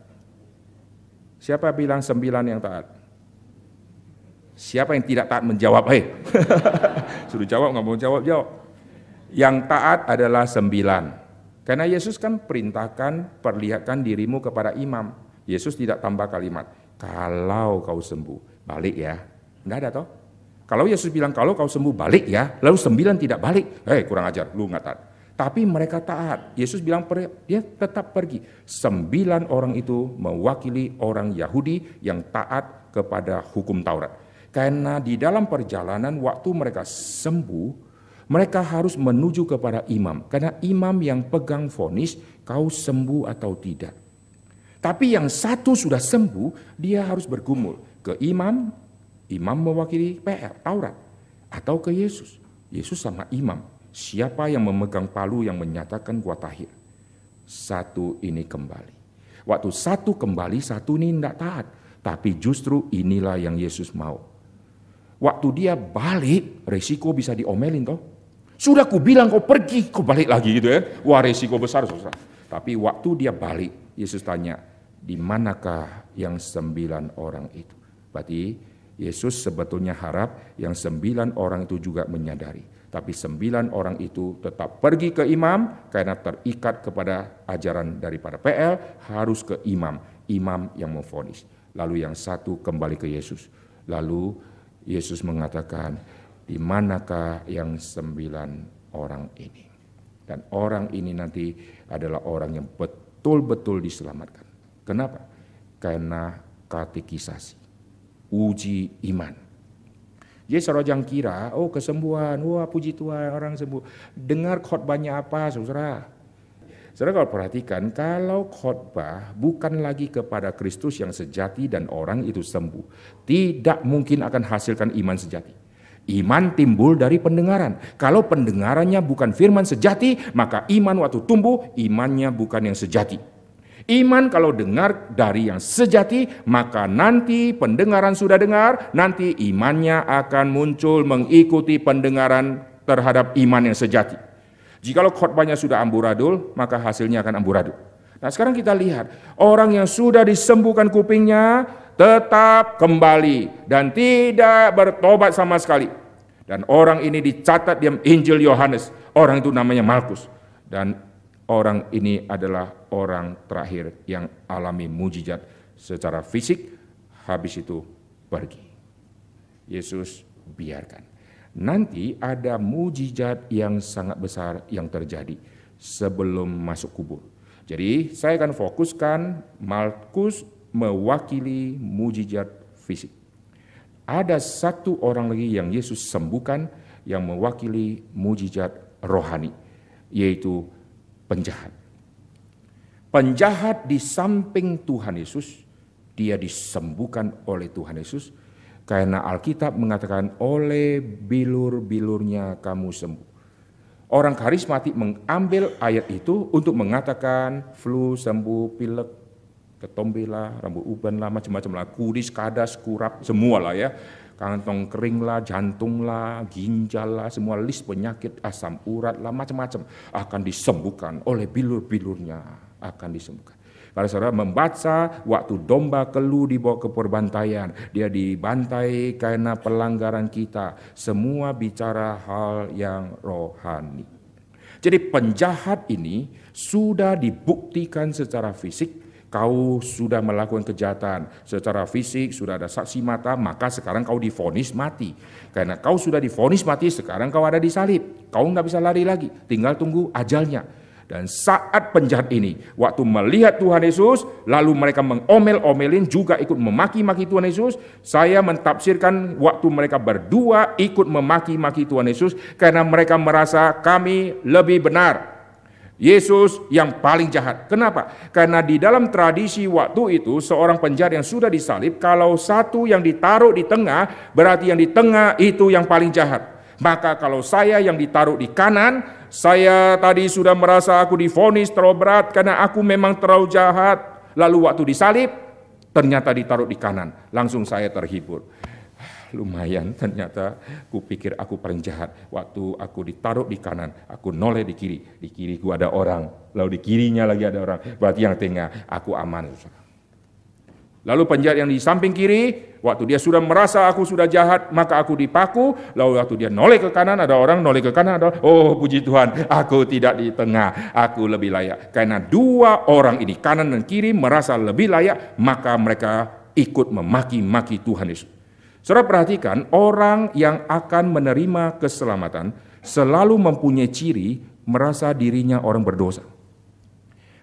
Siapa bilang sembilan yang taat? Siapa yang tidak taat menjawab? Hei, suruh jawab nggak mau jawab jawab. Yang taat adalah sembilan. Karena Yesus kan perintahkan perlihatkan dirimu kepada imam. Yesus tidak tambah kalimat. Kalau kau sembuh, balik ya. Tidak ada toh? Kalau Yesus bilang kalau kau sembuh balik ya, lalu sembilan tidak balik, hei kurang ajar, lu nggak taat. Tapi mereka taat. Yesus bilang dia tetap pergi. Sembilan orang itu mewakili orang Yahudi yang taat kepada hukum Taurat. Karena di dalam perjalanan waktu mereka sembuh, mereka harus menuju kepada imam. Karena imam yang pegang vonis, kau sembuh atau tidak. Tapi yang satu sudah sembuh, dia harus bergumul ke imam, imam mewakili PR, Taurat. Atau ke Yesus, Yesus sama imam. Siapa yang memegang palu yang menyatakan gua tahir. Satu ini kembali. Waktu satu kembali, satu ini tidak taat. Tapi justru inilah yang Yesus mau Waktu dia balik, resiko bisa diomelin toh. Sudah ku bilang kau pergi, kau balik lagi gitu ya. Wah resiko besar saudara. Tapi waktu dia balik, Yesus tanya, di manakah yang sembilan orang itu? Berarti Yesus sebetulnya harap yang sembilan orang itu juga menyadari. Tapi sembilan orang itu tetap pergi ke imam karena terikat kepada ajaran daripada PL harus ke imam. Imam yang memfonis. Lalu yang satu kembali ke Yesus. Lalu Yesus mengatakan, di manakah yang sembilan orang ini? Dan orang ini nanti adalah orang yang betul-betul diselamatkan. Kenapa? Karena katekisasi, uji iman. Jadi seorang kira, oh kesembuhan, wah puji Tuhan orang sembuh. Dengar khotbahnya apa saudara? Saudara kalau perhatikan, kalau khotbah bukan lagi kepada Kristus yang sejati dan orang itu sembuh, tidak mungkin akan hasilkan iman sejati. Iman timbul dari pendengaran. Kalau pendengarannya bukan firman sejati, maka iman waktu tumbuh, imannya bukan yang sejati. Iman kalau dengar dari yang sejati, maka nanti pendengaran sudah dengar, nanti imannya akan muncul mengikuti pendengaran terhadap iman yang sejati. Jikalau khotbahnya sudah amburadul, maka hasilnya akan amburadul. Nah sekarang kita lihat, orang yang sudah disembuhkan kupingnya tetap kembali dan tidak bertobat sama sekali. Dan orang ini dicatat di Injil Yohanes, orang itu namanya Markus. Dan orang ini adalah orang terakhir yang alami mujizat secara fisik, habis itu pergi. Yesus biarkan nanti ada mujizat yang sangat besar yang terjadi sebelum masuk kubur. Jadi saya akan fokuskan Markus mewakili mujizat fisik. Ada satu orang lagi yang Yesus sembuhkan yang mewakili mujizat rohani, yaitu penjahat. Penjahat di samping Tuhan Yesus, dia disembuhkan oleh Tuhan Yesus, karena Alkitab mengatakan oleh bilur-bilurnya kamu sembuh. Orang karismatik mengambil ayat itu untuk mengatakan flu sembuh, pilek, ketombe lah, rambut uban lah, macam-macam lah, kudis, kadas, kurap, semua lah ya. Kantong kering lah, jantung lah, ginjal lah, semua list penyakit asam urat lah, macam-macam akan disembuhkan oleh bilur-bilurnya akan disembuhkan. Kalau saudara membaca waktu domba kelu dibawa ke perbantaian, dia dibantai karena pelanggaran kita. Semua bicara hal yang rohani. Jadi penjahat ini sudah dibuktikan secara fisik kau sudah melakukan kejahatan secara fisik, sudah ada saksi mata, maka sekarang kau difonis mati. Karena kau sudah difonis mati, sekarang kau ada di salib. Kau nggak bisa lari lagi, tinggal tunggu ajalnya. Dan saat penjahat ini, waktu melihat Tuhan Yesus, lalu mereka mengomel-omelin juga ikut memaki-maki Tuhan Yesus. Saya mentafsirkan waktu mereka berdua ikut memaki-maki Tuhan Yesus karena mereka merasa kami lebih benar. Yesus yang paling jahat. Kenapa? Karena di dalam tradisi waktu itu seorang penjahat yang sudah disalib, kalau satu yang ditaruh di tengah, berarti yang di tengah itu yang paling jahat. Maka kalau saya yang ditaruh di kanan, saya tadi sudah merasa aku difonis terlalu berat karena aku memang terlalu jahat. Lalu waktu disalib, ternyata ditaruh di kanan. Langsung saya terhibur. Lumayan ternyata kupikir aku paling jahat. Waktu aku ditaruh di kanan, aku noleh di kiri. Di kiri gua ada orang, lalu di kirinya lagi ada orang. Berarti yang tengah aku aman. Lalu penjahat yang di samping kiri, waktu dia sudah merasa aku sudah jahat, maka aku dipaku. Lalu waktu dia noleh ke kanan, ada orang noleh ke kanan, ada oh puji Tuhan, aku tidak di tengah, aku lebih layak. Karena dua orang ini, kanan dan kiri, merasa lebih layak, maka mereka ikut memaki-maki Tuhan Yesus. Saudara perhatikan, orang yang akan menerima keselamatan selalu mempunyai ciri merasa dirinya orang berdosa.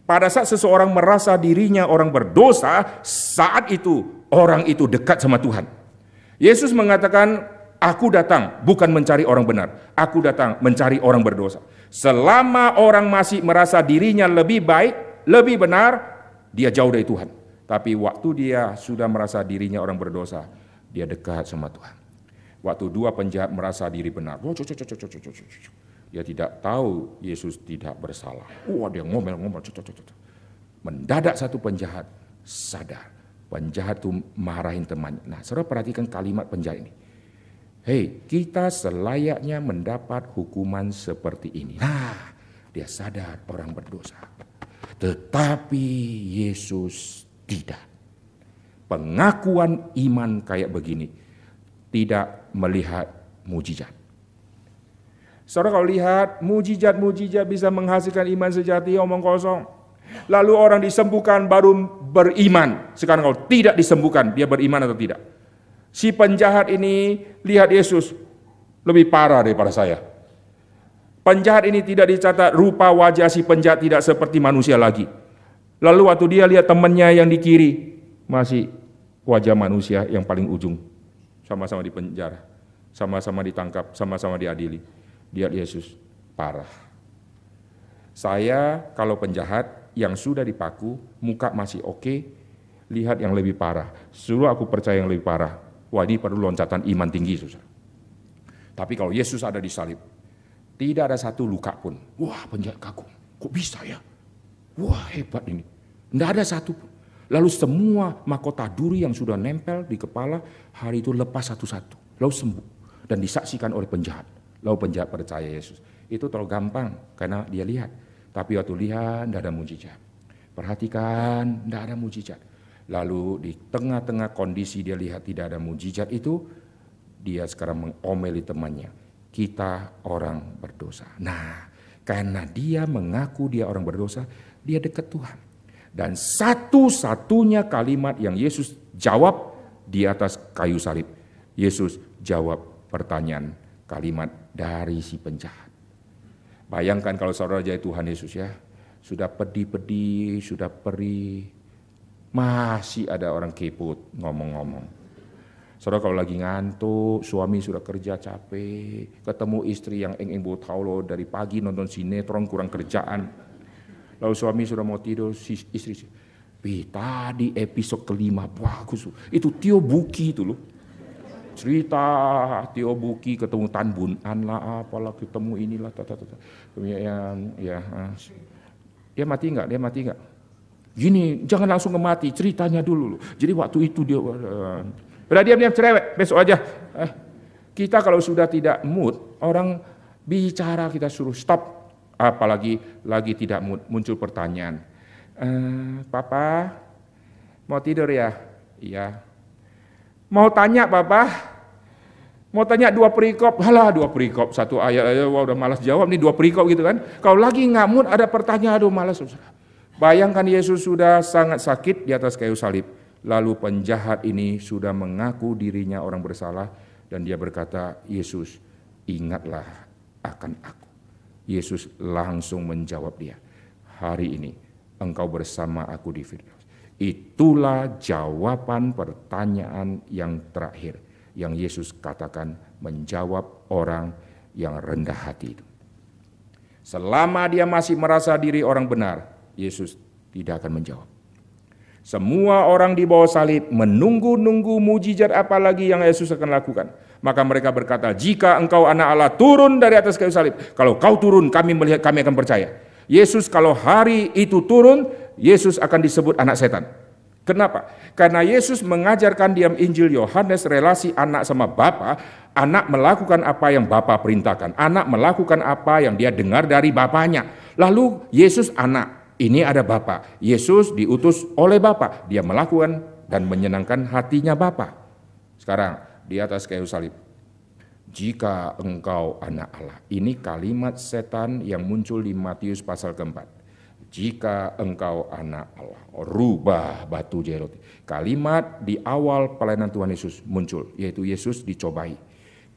Pada saat seseorang merasa dirinya orang berdosa, saat itu orang itu dekat sama Tuhan. Yesus mengatakan, "Aku datang bukan mencari orang benar, aku datang mencari orang berdosa." Selama orang masih merasa dirinya lebih baik, lebih benar, dia jauh dari Tuhan. Tapi waktu dia sudah merasa dirinya orang berdosa, dia dekat sama Tuhan. Waktu dua penjahat merasa diri benar, oh. Dia tidak tahu Yesus tidak bersalah. Wah dia ngomel-ngomel. Mendadak satu penjahat sadar. Penjahat itu marahin temannya. Nah saudara perhatikan kalimat penjahat ini. Hei kita selayaknya mendapat hukuman seperti ini. Nah dia sadar orang berdosa. Tetapi Yesus tidak. Pengakuan iman kayak begini tidak melihat mujizat. Saudara kalau lihat mujizat-mujizat bisa menghasilkan iman sejati omong kosong. Lalu orang disembuhkan baru beriman. Sekarang kalau tidak disembuhkan dia beriman atau tidak. Si penjahat ini lihat Yesus lebih parah daripada saya. Penjahat ini tidak dicatat rupa wajah si penjahat tidak seperti manusia lagi. Lalu waktu dia lihat temannya yang di kiri masih wajah manusia yang paling ujung. Sama-sama di penjara, sama-sama ditangkap, sama-sama diadili dia Yesus parah. Saya kalau penjahat yang sudah dipaku, muka masih oke, lihat yang lebih parah. Suruh aku percaya yang lebih parah. Wah ini perlu loncatan iman tinggi, susah. Tapi kalau Yesus ada di salib, tidak ada satu luka pun. Wah penjahat kagum, kok bisa ya? Wah hebat ini. Tidak ada satu pun. Lalu semua mahkota duri yang sudah nempel di kepala, hari itu lepas satu-satu. Lalu sembuh. Dan disaksikan oleh penjahat. Lalu penjahat percaya Yesus. Itu terlalu gampang karena dia lihat. Tapi waktu lihat tidak ada mujizat. Perhatikan tidak ada mujizat. Lalu di tengah-tengah kondisi dia lihat tidak ada mujizat itu, dia sekarang mengomeli temannya. Kita orang berdosa. Nah, karena dia mengaku dia orang berdosa, dia dekat Tuhan. Dan satu-satunya kalimat yang Yesus jawab di atas kayu salib. Yesus jawab pertanyaan kalimat dari si penjahat. Bayangkan kalau saudara jadi Tuhan Yesus ya, sudah pedih-pedih, sudah perih, masih ada orang keput ngomong-ngomong. Saudara kalau lagi ngantuk, suami sudah kerja capek, ketemu istri yang eng-eng tahu lo dari pagi nonton sinetron kurang kerjaan. Lalu suami sudah mau tidur, si istri, Pi, tadi episode kelima bagus, itu Tio Buki itu loh cerita Tio Buki ketemu Tan Bun An lah apalah ketemu inilah tata tata kemudian ya ah. dia mati nggak dia mati nggak gini jangan langsung mati ceritanya dulu jadi waktu itu dia uh, Udah diam-diam cerewet, besok aja. Eh, kita kalau sudah tidak mood, orang bicara kita suruh stop. Apalagi lagi tidak muncul pertanyaan. Eh, Papa, mau tidur ya? Iya. Mau tanya Papa? Mau tanya dua perikop, halah dua perikop, satu ayat aja, wah udah malas jawab nih dua perikop gitu kan. Kalau lagi ngamut ada pertanyaan, aduh malas. Bayangkan Yesus sudah sangat sakit di atas kayu salib. Lalu penjahat ini sudah mengaku dirinya orang bersalah dan dia berkata, Yesus ingatlah akan aku. Yesus langsung menjawab dia, hari ini engkau bersama aku di Firdaus. Itulah jawaban pertanyaan yang terakhir yang Yesus katakan menjawab orang yang rendah hati itu. Selama dia masih merasa diri orang benar, Yesus tidak akan menjawab. Semua orang di bawah salib menunggu-nunggu mujizat apa lagi yang Yesus akan lakukan. Maka mereka berkata, jika engkau anak Allah turun dari atas kayu salib. Kalau kau turun kami melihat kami akan percaya. Yesus kalau hari itu turun, Yesus akan disebut anak setan. Kenapa? Karena Yesus mengajarkan diam Injil Yohanes relasi anak sama Bapa, anak melakukan apa yang Bapa perintahkan, anak melakukan apa yang dia dengar dari bapaknya. Lalu Yesus anak, ini ada Bapa. Yesus diutus oleh Bapa, dia melakukan dan menyenangkan hatinya Bapa. Sekarang di atas kayu salib. Jika engkau anak Allah. Ini kalimat setan yang muncul di Matius pasal keempat jika engkau anak Allah, rubah batu jadi Kalimat di awal pelayanan Tuhan Yesus muncul, yaitu Yesus dicobai.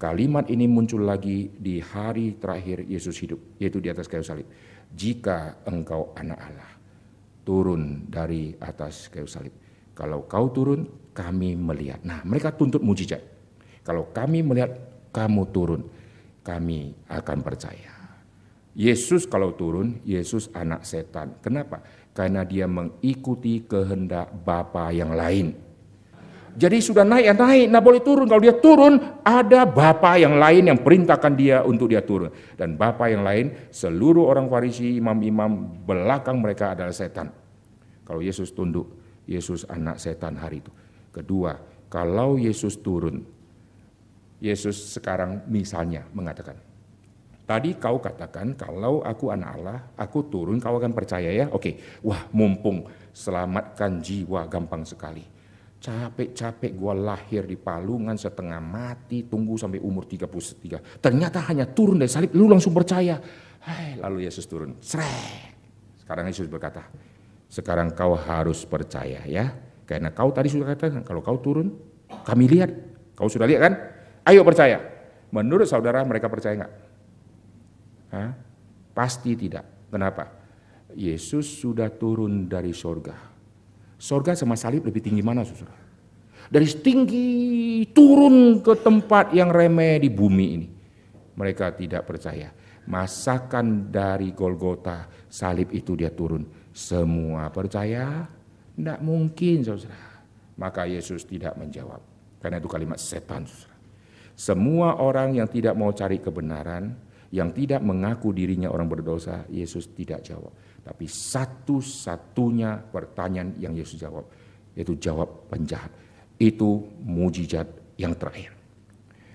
Kalimat ini muncul lagi di hari terakhir Yesus hidup, yaitu di atas kayu salib. Jika engkau anak Allah, turun dari atas kayu salib. Kalau kau turun, kami melihat. Nah, mereka tuntut mujizat. Kalau kami melihat kamu turun, kami akan percaya. Yesus kalau turun, Yesus anak setan. Kenapa? Karena dia mengikuti kehendak Bapa yang lain. Jadi sudah naik ya naik, nah boleh turun. Kalau dia turun, ada Bapa yang lain yang perintahkan dia untuk dia turun. Dan Bapa yang lain, seluruh orang Farisi, imam-imam belakang mereka adalah setan. Kalau Yesus tunduk, Yesus anak setan hari itu. Kedua, kalau Yesus turun, Yesus sekarang misalnya mengatakan, Tadi kau katakan kalau aku anak Allah, aku turun kau akan percaya ya. Oke, wah mumpung selamatkan jiwa gampang sekali. Capek-capek gua lahir di palungan setengah mati, tunggu sampai umur 33. Ternyata hanya turun dari salib, lu langsung percaya. Hai, lalu Yesus turun. Srek. Sekarang Yesus berkata, sekarang kau harus percaya ya. Karena kau tadi sudah katakan, kalau kau turun, kami lihat. Kau sudah lihat kan? Ayo percaya. Menurut saudara mereka percaya enggak? Hah? Pasti tidak. Kenapa? Yesus sudah turun dari sorga. Sorga sama salib lebih tinggi mana saudara? Dari tinggi turun ke tempat yang remeh di bumi ini. Mereka tidak percaya. Masakan dari Golgota salib itu dia turun. Semua percaya? Tidak mungkin saudara. Maka Yesus tidak menjawab. Karena itu kalimat setan saudara. Semua orang yang tidak mau cari kebenaran, yang tidak mengaku dirinya orang berdosa, Yesus tidak jawab. Tapi satu-satunya pertanyaan yang Yesus jawab, yaitu jawab penjahat. Itu mujizat yang terakhir.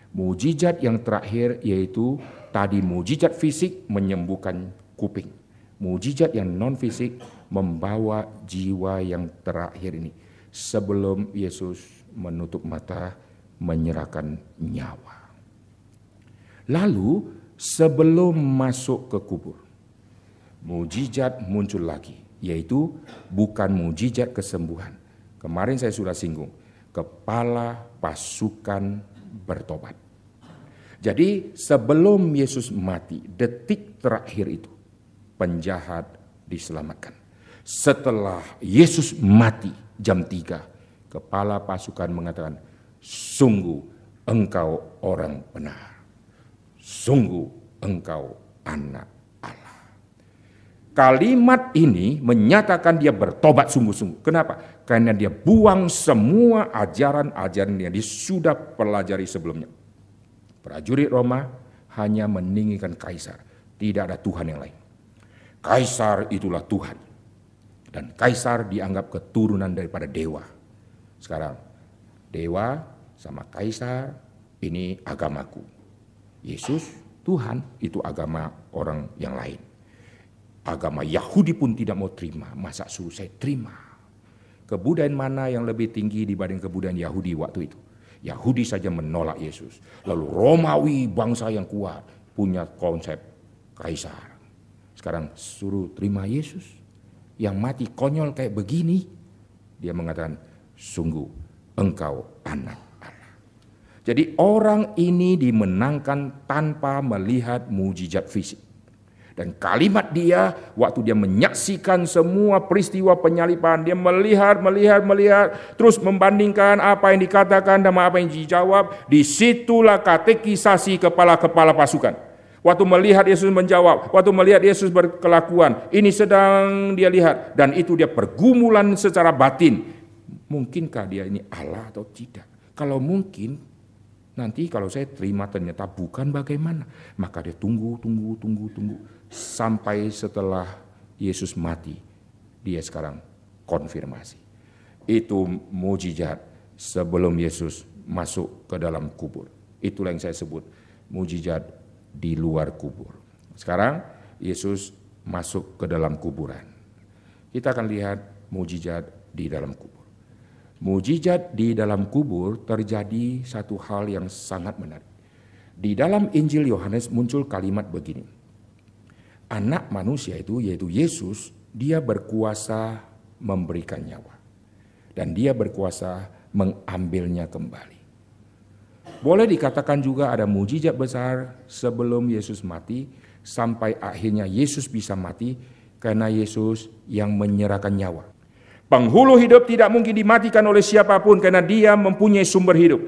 Mujizat yang terakhir yaitu tadi mujizat fisik menyembuhkan kuping. Mujizat yang non fisik membawa jiwa yang terakhir ini. Sebelum Yesus menutup mata, menyerahkan nyawa. Lalu sebelum masuk ke kubur. Mujizat muncul lagi, yaitu bukan mujizat kesembuhan. Kemarin saya sudah singgung, kepala pasukan bertobat. Jadi sebelum Yesus mati, detik terakhir itu, penjahat diselamatkan. Setelah Yesus mati jam 3, kepala pasukan mengatakan, sungguh engkau orang benar sungguh engkau anak Allah. Kalimat ini menyatakan dia bertobat sungguh-sungguh. Kenapa? Karena dia buang semua ajaran-ajaran yang dia sudah pelajari sebelumnya. Prajurit Roma hanya meninggikan kaisar, tidak ada Tuhan yang lain. Kaisar itulah Tuhan. Dan kaisar dianggap keturunan daripada dewa. Sekarang, dewa sama kaisar, ini agamaku. Yesus, Tuhan, itu agama orang yang lain. Agama Yahudi pun tidak mau terima, masa suruh saya terima. Kebudayaan mana yang lebih tinggi dibanding kebudayaan Yahudi waktu itu? Yahudi saja menolak Yesus. Lalu Romawi bangsa yang kuat punya konsep kaisar. Sekarang suruh terima Yesus. Yang mati konyol kayak begini. Dia mengatakan, sungguh engkau anak. Jadi orang ini dimenangkan tanpa melihat mujizat fisik. Dan kalimat dia waktu dia menyaksikan semua peristiwa penyalipan, dia melihat, melihat, melihat, terus membandingkan apa yang dikatakan dan apa yang dijawab, di situlah katekisasi kepala-kepala pasukan. Waktu melihat Yesus menjawab, waktu melihat Yesus berkelakuan, ini sedang dia lihat dan itu dia pergumulan secara batin. Mungkinkah dia ini Allah atau tidak? Kalau mungkin, nanti kalau saya terima ternyata bukan bagaimana, maka dia tunggu, tunggu, tunggu, tunggu sampai setelah Yesus mati, dia sekarang konfirmasi. Itu mujizat sebelum Yesus masuk ke dalam kubur. Itulah yang saya sebut mujizat di luar kubur. Sekarang Yesus masuk ke dalam kuburan. Kita akan lihat mujizat di dalam kubur. Mujizat di dalam kubur terjadi satu hal yang sangat menarik. Di dalam Injil Yohanes muncul kalimat begini anak manusia itu yaitu Yesus, dia berkuasa memberikan nyawa. Dan dia berkuasa mengambilnya kembali. Boleh dikatakan juga ada mujizat besar sebelum Yesus mati sampai akhirnya Yesus bisa mati karena Yesus yang menyerahkan nyawa. Penghulu hidup tidak mungkin dimatikan oleh siapa pun karena dia mempunyai sumber hidup.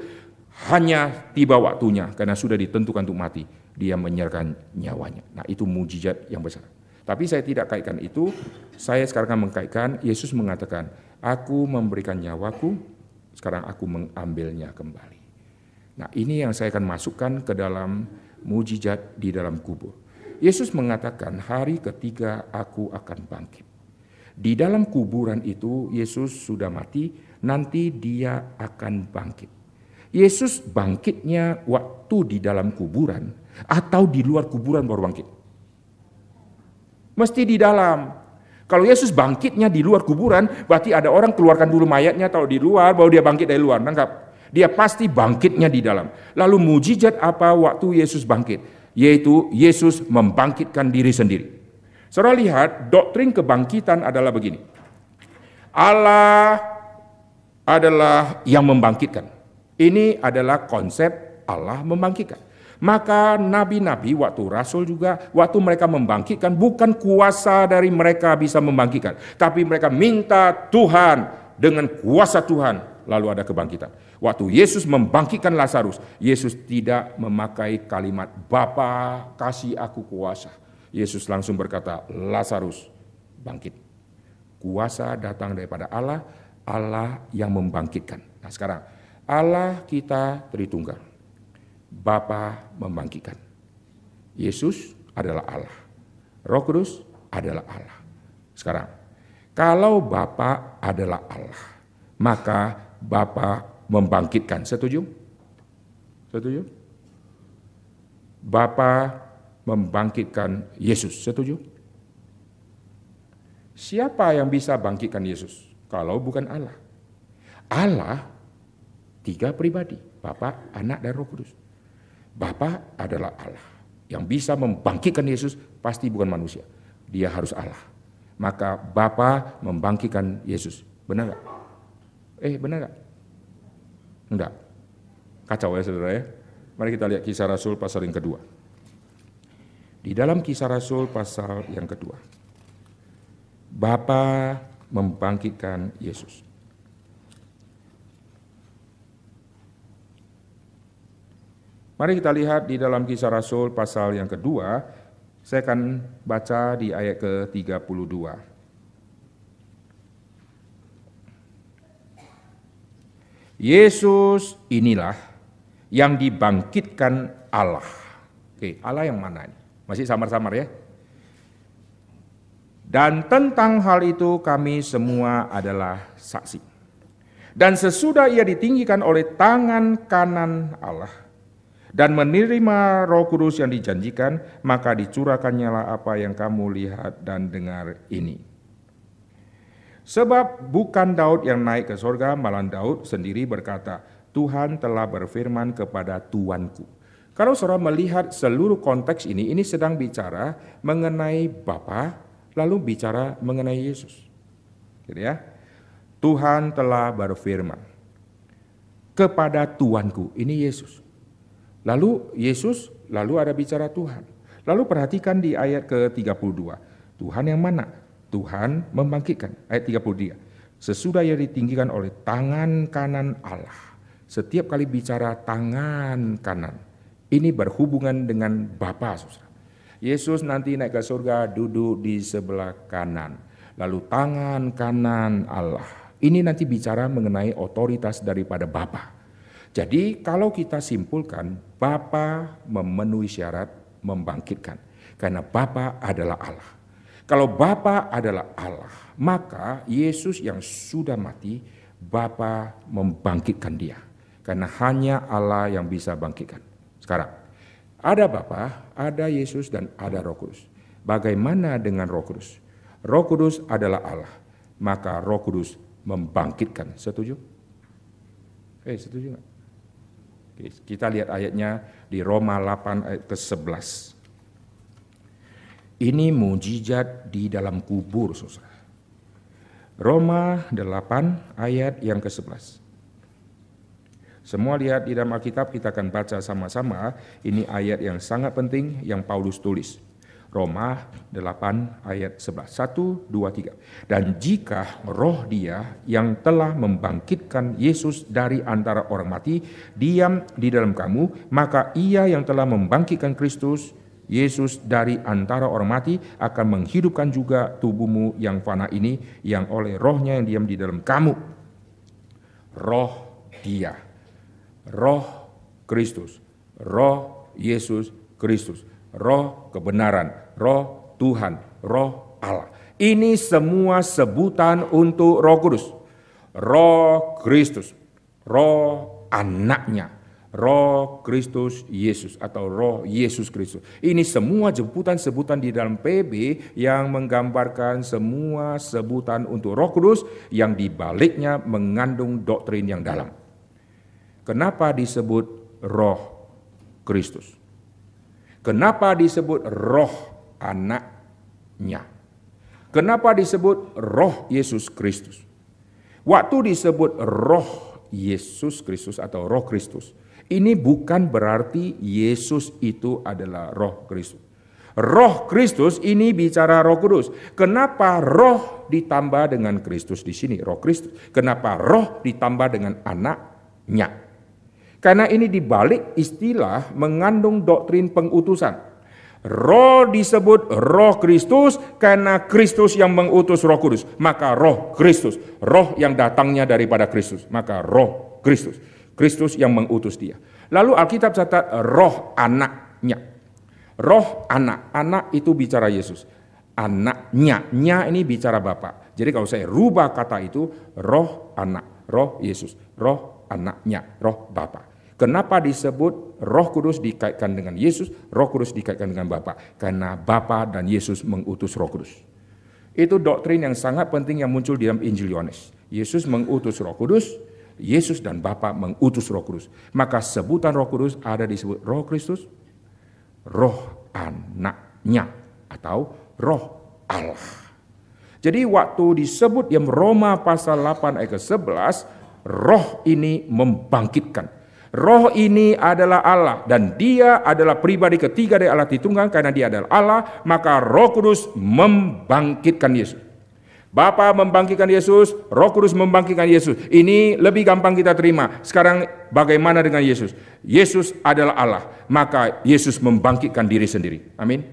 Hanya tiba waktunya karena sudah ditentukan untuk mati dia menyerahkan nyawanya. Nah itu mujizat yang besar. Tapi saya tidak kaitkan itu, saya sekarang mengkaitkan, Yesus mengatakan, aku memberikan nyawaku, sekarang aku mengambilnya kembali. Nah ini yang saya akan masukkan ke dalam mujizat di dalam kubur. Yesus mengatakan hari ketiga aku akan bangkit. Di dalam kuburan itu Yesus sudah mati, nanti dia akan bangkit. Yesus bangkitnya waktu di dalam kuburan atau di luar kuburan baru bangkit? Mesti di dalam. Kalau Yesus bangkitnya di luar kuburan, berarti ada orang keluarkan dulu mayatnya atau di luar, baru dia bangkit dari luar. Nangkap? Dia pasti bangkitnya di dalam. Lalu mujizat apa waktu Yesus bangkit? Yaitu Yesus membangkitkan diri sendiri. Saudara lihat, doktrin kebangkitan adalah begini. Allah adalah yang membangkitkan. Ini adalah konsep Allah membangkitkan. Maka nabi-nabi waktu rasul juga waktu mereka membangkitkan bukan kuasa dari mereka bisa membangkitkan, tapi mereka minta Tuhan dengan kuasa Tuhan lalu ada kebangkitan. Waktu Yesus membangkitkan Lazarus, Yesus tidak memakai kalimat Bapa kasih aku kuasa. Yesus langsung berkata, Lazarus bangkit. Kuasa datang daripada Allah, Allah yang membangkitkan. Nah sekarang, Allah kita Tritunggal. Bapa membangkitkan. Yesus adalah Allah. Roh Kudus adalah Allah. Sekarang, kalau Bapa adalah Allah, maka Bapa membangkitkan. Setuju? Setuju? Bapa membangkitkan Yesus. Setuju? Siapa yang bisa bangkitkan Yesus? Kalau bukan Allah. Allah tiga pribadi, Bapa, Anak, dan Roh Kudus. Bapa adalah Allah. Yang bisa membangkitkan Yesus pasti bukan manusia. Dia harus Allah. Maka Bapa membangkitkan Yesus. Benar nggak? Eh benar nggak? Enggak. Kacau ya saudara ya. Mari kita lihat kisah Rasul pasal yang kedua. Di dalam kisah Rasul pasal yang kedua. Bapa membangkitkan Yesus. Mari kita lihat di dalam kisah Rasul pasal yang kedua, saya akan baca di ayat ke-32. Yesus inilah yang dibangkitkan Allah. Oke, Allah yang mana ini? Masih samar-samar ya? Dan tentang hal itu kami semua adalah saksi. Dan sesudah ia ditinggikan oleh tangan kanan Allah dan menerima roh kudus yang dijanjikan, maka dicurahkannya lah apa yang kamu lihat dan dengar ini. Sebab bukan Daud yang naik ke sorga, malah Daud sendiri berkata, Tuhan telah berfirman kepada Tuanku. Kalau saudara melihat seluruh konteks ini, ini sedang bicara mengenai Bapa, lalu bicara mengenai Yesus. Gitu ya. Tuhan telah berfirman kepada Tuanku, ini Yesus. Lalu Yesus, lalu ada bicara Tuhan. Lalu perhatikan di ayat ke-32. Tuhan yang mana? Tuhan membangkitkan. Ayat 33. Sesudah ia ditinggikan oleh tangan kanan Allah. Setiap kali bicara tangan kanan, ini berhubungan dengan Bapa. Yesus nanti naik ke surga duduk di sebelah kanan. Lalu tangan kanan Allah ini nanti bicara mengenai otoritas daripada Bapa. Jadi kalau kita simpulkan Bapa memenuhi syarat membangkitkan karena Bapa adalah Allah. Kalau Bapa adalah Allah, maka Yesus yang sudah mati Bapa membangkitkan dia. Karena hanya Allah yang bisa bangkitkan. Sekarang, ada Bapa, ada Yesus dan ada Roh Kudus. Bagaimana dengan Roh Kudus? Roh Kudus adalah Allah, maka Roh Kudus membangkitkan. Setuju? Eh, setuju nggak? Kita lihat ayatnya di Roma 8 ayat ke-11. Ini mujizat di dalam kubur, saudara. Roma 8 ayat yang ke-11. Semua lihat di dalam Alkitab kita akan baca sama-sama. Ini ayat yang sangat penting yang Paulus tulis. Roma 8 ayat 11. 1, 2, 3. Dan jika roh dia yang telah membangkitkan Yesus dari antara orang mati diam di dalam kamu, maka ia yang telah membangkitkan Kristus Yesus dari antara orang mati akan menghidupkan juga tubuhmu yang fana ini yang oleh rohnya yang diam di dalam kamu. Roh dia, roh Kristus, roh Yesus Kristus roh kebenaran, roh Tuhan, roh Allah. Ini semua sebutan untuk roh kudus. Roh Kristus, roh anaknya, roh Kristus Yesus atau roh Yesus Kristus. Ini semua sebutan-sebutan di dalam PB yang menggambarkan semua sebutan untuk roh kudus yang dibaliknya mengandung doktrin yang dalam. Kenapa disebut roh Kristus? Kenapa disebut roh anaknya? Kenapa disebut roh Yesus Kristus? Waktu disebut roh Yesus Kristus atau roh Kristus, ini bukan berarti Yesus itu adalah roh Kristus. Roh Kristus ini bicara Roh Kudus. Kenapa roh ditambah dengan Kristus di sini? Roh Kristus. Kenapa roh ditambah dengan anaknya? Karena ini dibalik istilah mengandung doktrin pengutusan. Roh disebut roh Kristus karena Kristus yang mengutus roh kudus. Maka roh Kristus, roh yang datangnya daripada Kristus. Maka roh Kristus, Kristus yang mengutus dia. Lalu Alkitab catat roh anaknya. Roh anak, anak itu bicara Yesus. Anaknya, nya ini bicara Bapak. Jadi kalau saya rubah kata itu, roh anak, roh Yesus, roh anaknya, roh Bapa. Kenapa disebut Roh Kudus dikaitkan dengan Yesus, Roh Kudus dikaitkan dengan Bapa? Karena Bapa dan Yesus mengutus Roh Kudus. Itu doktrin yang sangat penting yang muncul di dalam Injil Yohanes. Yesus mengutus Roh Kudus, Yesus dan Bapa mengutus Roh Kudus. Maka sebutan Roh Kudus ada disebut Roh Kristus, Roh anaknya atau Roh Allah. Jadi waktu disebut yang Roma pasal 8 ayat ke-11, roh ini membangkitkan Roh ini adalah Allah dan dia adalah pribadi ketiga dari Allah Tritunggal karena dia adalah Allah, maka Roh Kudus membangkitkan Yesus. Bapa membangkitkan Yesus, Roh Kudus membangkitkan Yesus. Ini lebih gampang kita terima. Sekarang bagaimana dengan Yesus? Yesus adalah Allah, maka Yesus membangkitkan diri sendiri. Amin.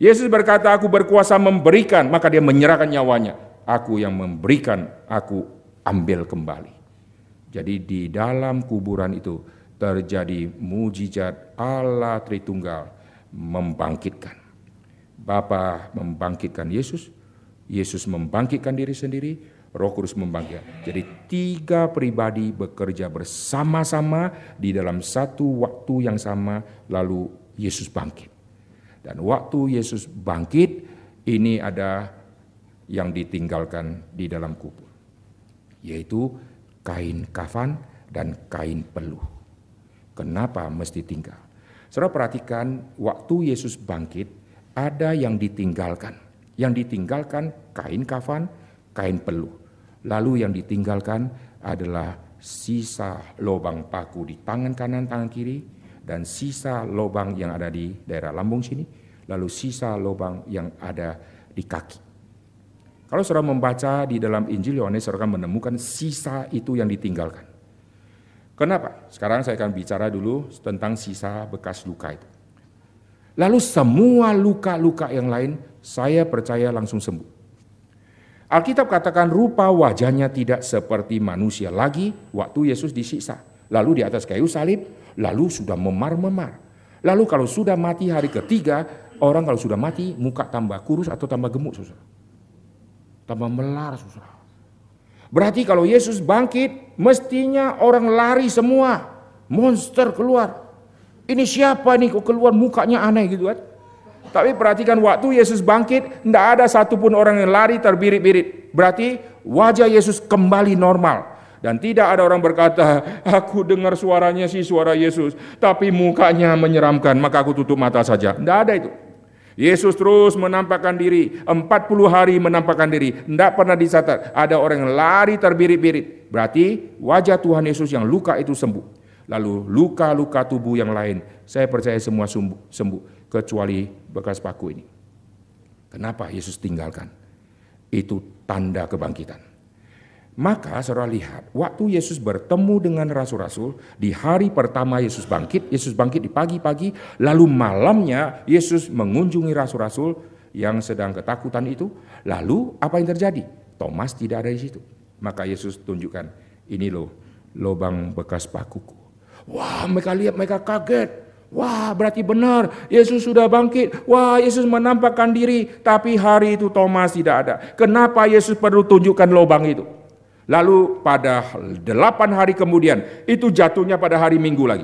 Yesus berkata, "Aku berkuasa memberikan," maka dia menyerahkan nyawanya. Aku yang memberikan, aku ambil kembali. Jadi di dalam kuburan itu terjadi mujizat Allah Tritunggal membangkitkan. Bapa membangkitkan Yesus, Yesus membangkitkan diri sendiri, Roh Kudus membangkitkan. Jadi tiga pribadi bekerja bersama-sama di dalam satu waktu yang sama lalu Yesus bangkit. Dan waktu Yesus bangkit ini ada yang ditinggalkan di dalam kubur. Yaitu kain kafan dan kain peluh. Kenapa mesti tinggal? Saudara perhatikan waktu Yesus bangkit ada yang ditinggalkan. Yang ditinggalkan kain kafan, kain peluh. Lalu yang ditinggalkan adalah sisa lubang paku di tangan kanan, tangan kiri, dan sisa lubang yang ada di daerah lambung sini, lalu sisa lubang yang ada di kaki. Kalau saudara membaca di dalam Injil Yohanes, saudara akan menemukan sisa itu yang ditinggalkan. Kenapa? Sekarang saya akan bicara dulu tentang sisa bekas luka itu. Lalu semua luka-luka yang lain saya percaya langsung sembuh. Alkitab katakan rupa wajahnya tidak seperti manusia lagi waktu Yesus disiksa. Lalu di atas kayu salib, lalu sudah memar-memar. Lalu kalau sudah mati hari ketiga, orang kalau sudah mati muka tambah kurus atau tambah gemuk, saudara. Tambah melar, saudara. Berarti kalau Yesus bangkit, mestinya orang lari semua. Monster keluar. Ini siapa nih kok keluar mukanya aneh gitu kan. Tapi perhatikan waktu Yesus bangkit, tidak ada satupun orang yang lari terbirit-birit. Berarti wajah Yesus kembali normal. Dan tidak ada orang berkata, aku dengar suaranya sih suara Yesus, tapi mukanya menyeramkan, maka aku tutup mata saja. Tidak ada itu. Yesus terus menampakkan diri, 40 hari menampakkan diri, tidak pernah dicatat. Ada orang yang lari terbirit-birit. Berarti wajah Tuhan Yesus yang luka itu sembuh. Lalu luka-luka tubuh yang lain, saya percaya semua sembuh kecuali bekas paku ini. Kenapa Yesus tinggalkan? Itu tanda kebangkitan. Maka saudara lihat, waktu Yesus bertemu dengan rasul-rasul, di hari pertama Yesus bangkit, Yesus bangkit di pagi-pagi, lalu malamnya Yesus mengunjungi rasul-rasul yang sedang ketakutan itu. Lalu apa yang terjadi? Thomas tidak ada di situ. Maka Yesus tunjukkan, ini loh lubang bekas pakuku. Wah mereka lihat, mereka kaget. Wah, berarti benar. Yesus sudah bangkit. Wah, Yesus menampakkan diri. Tapi hari itu Thomas tidak ada. Kenapa Yesus perlu tunjukkan lubang itu? Lalu pada delapan hari kemudian, itu jatuhnya pada hari Minggu lagi.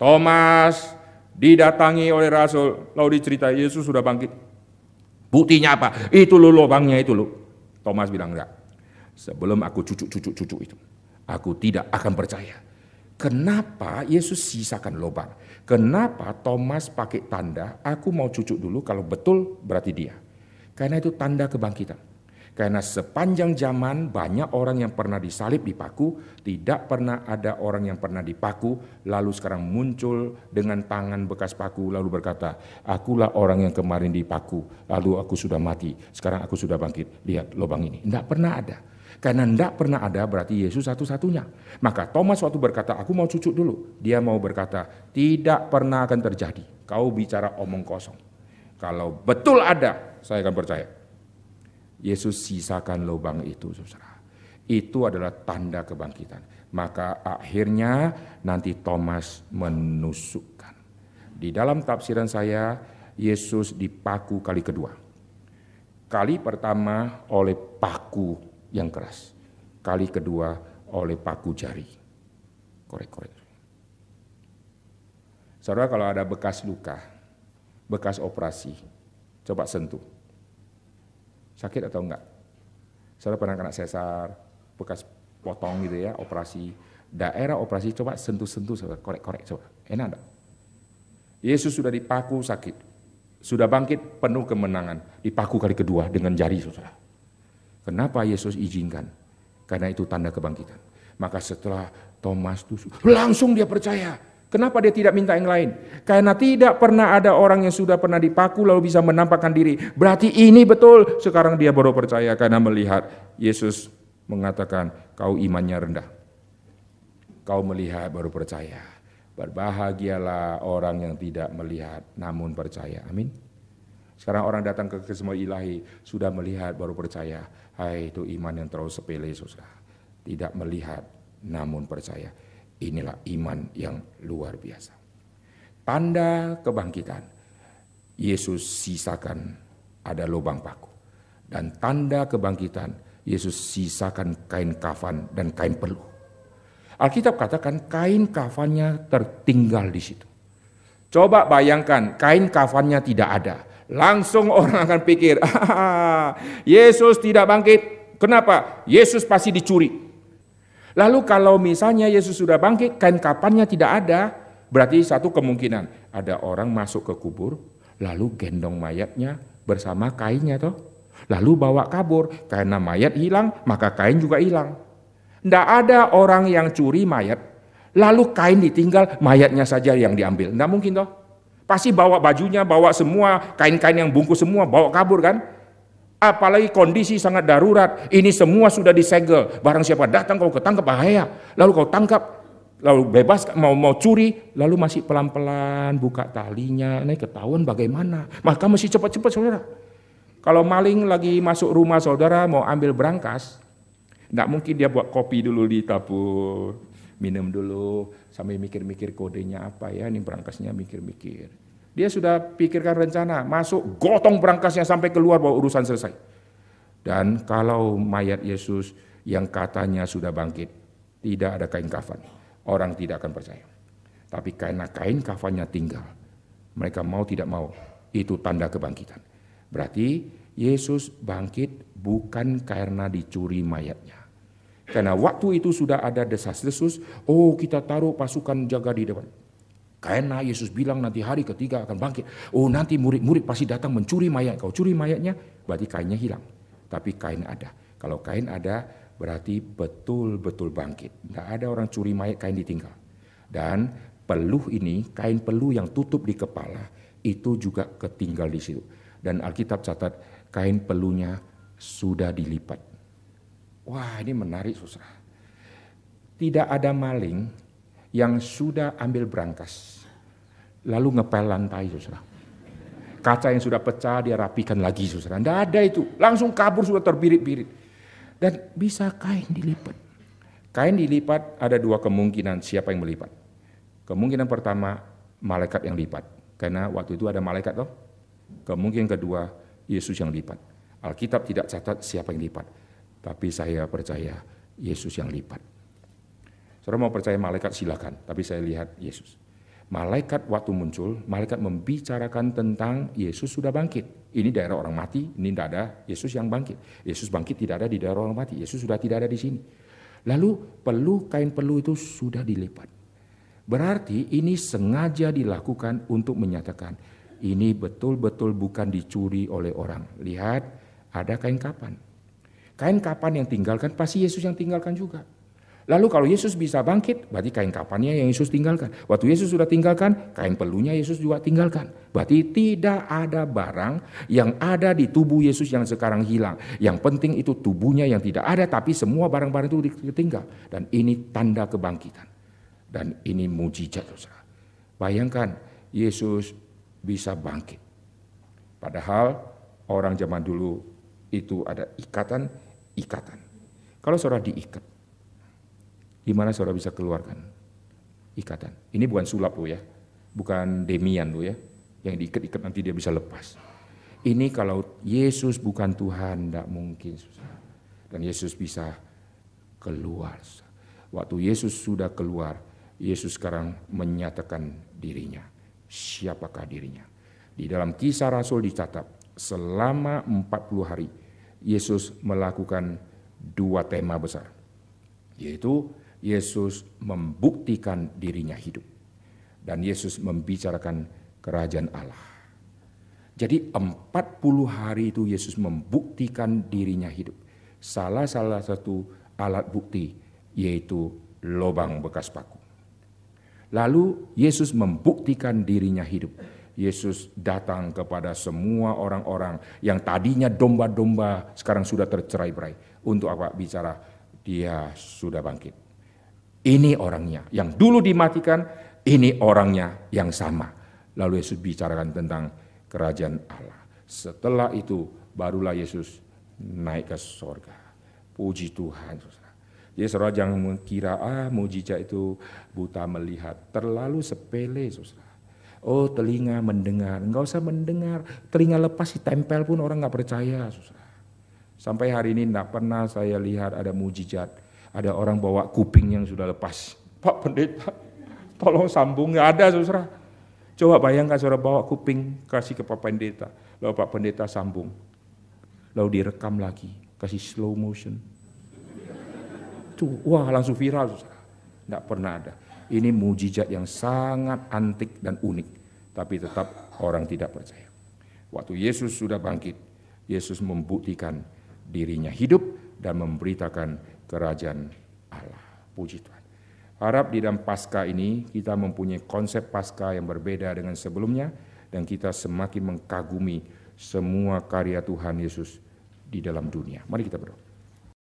Thomas didatangi oleh Rasul. Lalu diceritai Yesus sudah bangkit. Buktinya apa? Itu lo lubangnya itu lo. Thomas bilang enggak. Sebelum aku cucuk-cucuk-cucuk itu. Aku tidak akan percaya. Kenapa Yesus sisakan lubang? Kenapa Thomas pakai tanda, aku mau cucuk dulu kalau betul berarti dia. Karena itu tanda kebangkitan. Karena sepanjang zaman banyak orang yang pernah disalib dipaku, tidak pernah ada orang yang pernah dipaku, lalu sekarang muncul dengan tangan bekas paku, lalu berkata, akulah orang yang kemarin dipaku, lalu aku sudah mati, sekarang aku sudah bangkit, lihat lubang ini. Tidak pernah ada. Karena tidak pernah ada berarti Yesus satu-satunya. Maka Thomas waktu berkata, aku mau cucuk dulu. Dia mau berkata, tidak pernah akan terjadi. Kau bicara omong kosong. Kalau betul ada, saya akan percaya. Yesus sisakan lubang itu, saudara. Itu adalah tanda kebangkitan. Maka akhirnya nanti Thomas menusukkan. Di dalam tafsiran saya, Yesus dipaku kali kedua. Kali pertama oleh paku yang keras. Kali kedua oleh paku jari. Korek-korek. Saudara kalau ada bekas luka, bekas operasi, coba sentuh. Sakit atau enggak? Saudara pernah kena sesar, bekas potong gitu ya, operasi. Daerah operasi coba sentuh-sentuh, saudara, korek-korek coba. Enak enggak? Yesus sudah dipaku sakit, sudah bangkit penuh kemenangan, dipaku kali kedua dengan jari saudara. Kenapa Yesus izinkan? Karena itu tanda kebangkitan. Maka setelah Thomas tusuk, langsung dia percaya. Kenapa dia tidak minta yang lain? Karena tidak pernah ada orang yang sudah pernah dipaku lalu bisa menampakkan diri. Berarti ini betul. Sekarang dia baru percaya karena melihat Yesus mengatakan kau imannya rendah. Kau melihat baru percaya. Berbahagialah orang yang tidak melihat namun percaya. Amin. Sekarang orang datang ke kesemua ilahi sudah melihat baru percaya. Hai itu iman yang terlalu sepele saudara. Tidak melihat namun percaya. Inilah iman yang luar biasa. Tanda kebangkitan. Yesus sisakan ada lubang paku. Dan tanda kebangkitan Yesus sisakan kain kafan dan kain peluh. Alkitab katakan kain kafannya tertinggal di situ. Coba bayangkan kain kafannya tidak ada. Langsung orang akan pikir, ah, Yesus tidak bangkit. Kenapa? Yesus pasti dicuri. Lalu kalau misalnya Yesus sudah bangkit, kain kafannya tidak ada, berarti satu kemungkinan ada orang masuk ke kubur, lalu gendong mayatnya bersama kainnya toh. Lalu bawa kabur, karena mayat hilang, maka kain juga hilang. Tidak ada orang yang curi mayat, lalu kain ditinggal, mayatnya saja yang diambil. Tidak mungkin toh. Pasti bawa bajunya, bawa semua, kain-kain yang bungkus semua, bawa kabur kan. Apalagi kondisi sangat darurat, ini semua sudah disegel. Barang siapa datang kau ketangkap bahaya. Lalu kau tangkap, lalu bebas mau mau curi, lalu masih pelan-pelan buka talinya, ini ketahuan bagaimana. Maka mesti cepat-cepat saudara. Kalau maling lagi masuk rumah saudara mau ambil berangkas, tidak mungkin dia buat kopi dulu di tabur, minum dulu, sambil mikir-mikir kodenya apa ya, ini berangkasnya mikir-mikir. Dia sudah pikirkan rencana, masuk gotong berangkasnya sampai keluar bahwa urusan selesai. Dan kalau mayat Yesus yang katanya sudah bangkit, tidak ada kain kafan, orang tidak akan percaya. Tapi karena kain kafannya tinggal, mereka mau tidak mau, itu tanda kebangkitan. Berarti Yesus bangkit bukan karena dicuri mayatnya. Karena waktu itu sudah ada desas-desus, oh kita taruh pasukan jaga di depan. Karena Yesus bilang nanti hari ketiga akan bangkit. Oh nanti murid-murid pasti datang mencuri mayat. Kau curi mayatnya, berarti kainnya hilang. Tapi kain ada. Kalau kain ada, berarti betul-betul bangkit. Tidak ada orang curi mayat, kain ditinggal. Dan peluh ini, kain peluh yang tutup di kepala, itu juga ketinggal di situ. Dan Alkitab catat, kain peluhnya sudah dilipat. Wah ini menarik susah. Tidak ada maling yang sudah ambil berangkas. Lalu ngepel lantai susah. Kaca yang sudah pecah dia rapikan lagi susah. Tidak ada itu. Langsung kabur sudah terbirit-birit. Dan bisa kain dilipat. Kain dilipat ada dua kemungkinan siapa yang melipat. Kemungkinan pertama malaikat yang lipat. Karena waktu itu ada malaikat toh. Kemungkinan kedua Yesus yang lipat. Alkitab tidak catat siapa yang lipat. Tapi saya percaya Yesus yang lipat. Saudara mau percaya malaikat silakan, tapi saya lihat Yesus. Malaikat waktu muncul, malaikat membicarakan tentang Yesus sudah bangkit. Ini daerah orang mati, ini tidak ada Yesus yang bangkit. Yesus bangkit tidak ada di daerah orang mati, Yesus sudah tidak ada di sini. Lalu peluh kain peluh itu sudah dilipat. Berarti ini sengaja dilakukan untuk menyatakan ini betul-betul bukan dicuri oleh orang. Lihat, ada kain kapan. Kain kapan yang tinggalkan, pasti Yesus yang tinggalkan juga. Lalu kalau Yesus bisa bangkit, berarti kain kapannya yang Yesus tinggalkan. Waktu Yesus sudah tinggalkan, kain pelunya Yesus juga tinggalkan. Berarti tidak ada barang yang ada di tubuh Yesus yang sekarang hilang. Yang penting itu tubuhnya yang tidak ada, tapi semua barang-barang itu ditinggal. Dan ini tanda kebangkitan. Dan ini mujizat. Bayangkan, Yesus bisa bangkit. Padahal orang zaman dulu itu ada ikatan ikatan. Kalau saudara diikat, gimana saudara bisa keluarkan ikatan? Ini bukan sulap lo ya, bukan demian lo ya, yang diikat-ikat nanti dia bisa lepas. Ini kalau Yesus bukan Tuhan, tidak mungkin susah. Dan Yesus bisa keluar. Waktu Yesus sudah keluar, Yesus sekarang menyatakan dirinya. Siapakah dirinya? Di dalam kisah Rasul dicatat, selama 40 hari Yesus melakukan dua tema besar, yaitu Yesus membuktikan dirinya hidup dan Yesus membicarakan kerajaan Allah. Jadi 40 hari itu Yesus membuktikan dirinya hidup. Salah-salah satu alat bukti yaitu lobang bekas paku. Lalu Yesus membuktikan dirinya hidup Yesus datang kepada semua orang-orang yang tadinya domba-domba sekarang sudah tercerai-berai. Untuk apa? Bicara dia sudah bangkit. Ini orangnya. Yang dulu dimatikan, ini orangnya yang sama. Lalu Yesus bicarakan tentang kerajaan Allah. Setelah itu barulah Yesus naik ke sorga. Puji Tuhan. Jadi saudara jangan mengira ah mujizat itu buta melihat. Terlalu sepele saudara. Oh telinga mendengar, nggak usah mendengar. Telinga lepas si tempel pun orang nggak percaya. Susah. Sampai hari ini tidak pernah saya lihat ada mujizat. Ada orang bawa kuping yang sudah lepas. Pak pendeta, tolong sambung. Nggak ada saudara. Coba bayangkan saudara bawa kuping, kasih ke Pak pendeta. Lalu Pak pendeta sambung. Lalu direkam lagi, kasih slow motion. Tuh, wah langsung viral saudara. Tidak pernah ada. Ini mujizat yang sangat antik dan unik. Tapi tetap orang tidak percaya. Waktu Yesus sudah bangkit, Yesus membuktikan dirinya hidup dan memberitakan kerajaan Allah. Puji Tuhan. Harap di dalam pasca ini kita mempunyai konsep pasca yang berbeda dengan sebelumnya dan kita semakin mengkagumi semua karya Tuhan Yesus di dalam dunia. Mari kita berdoa.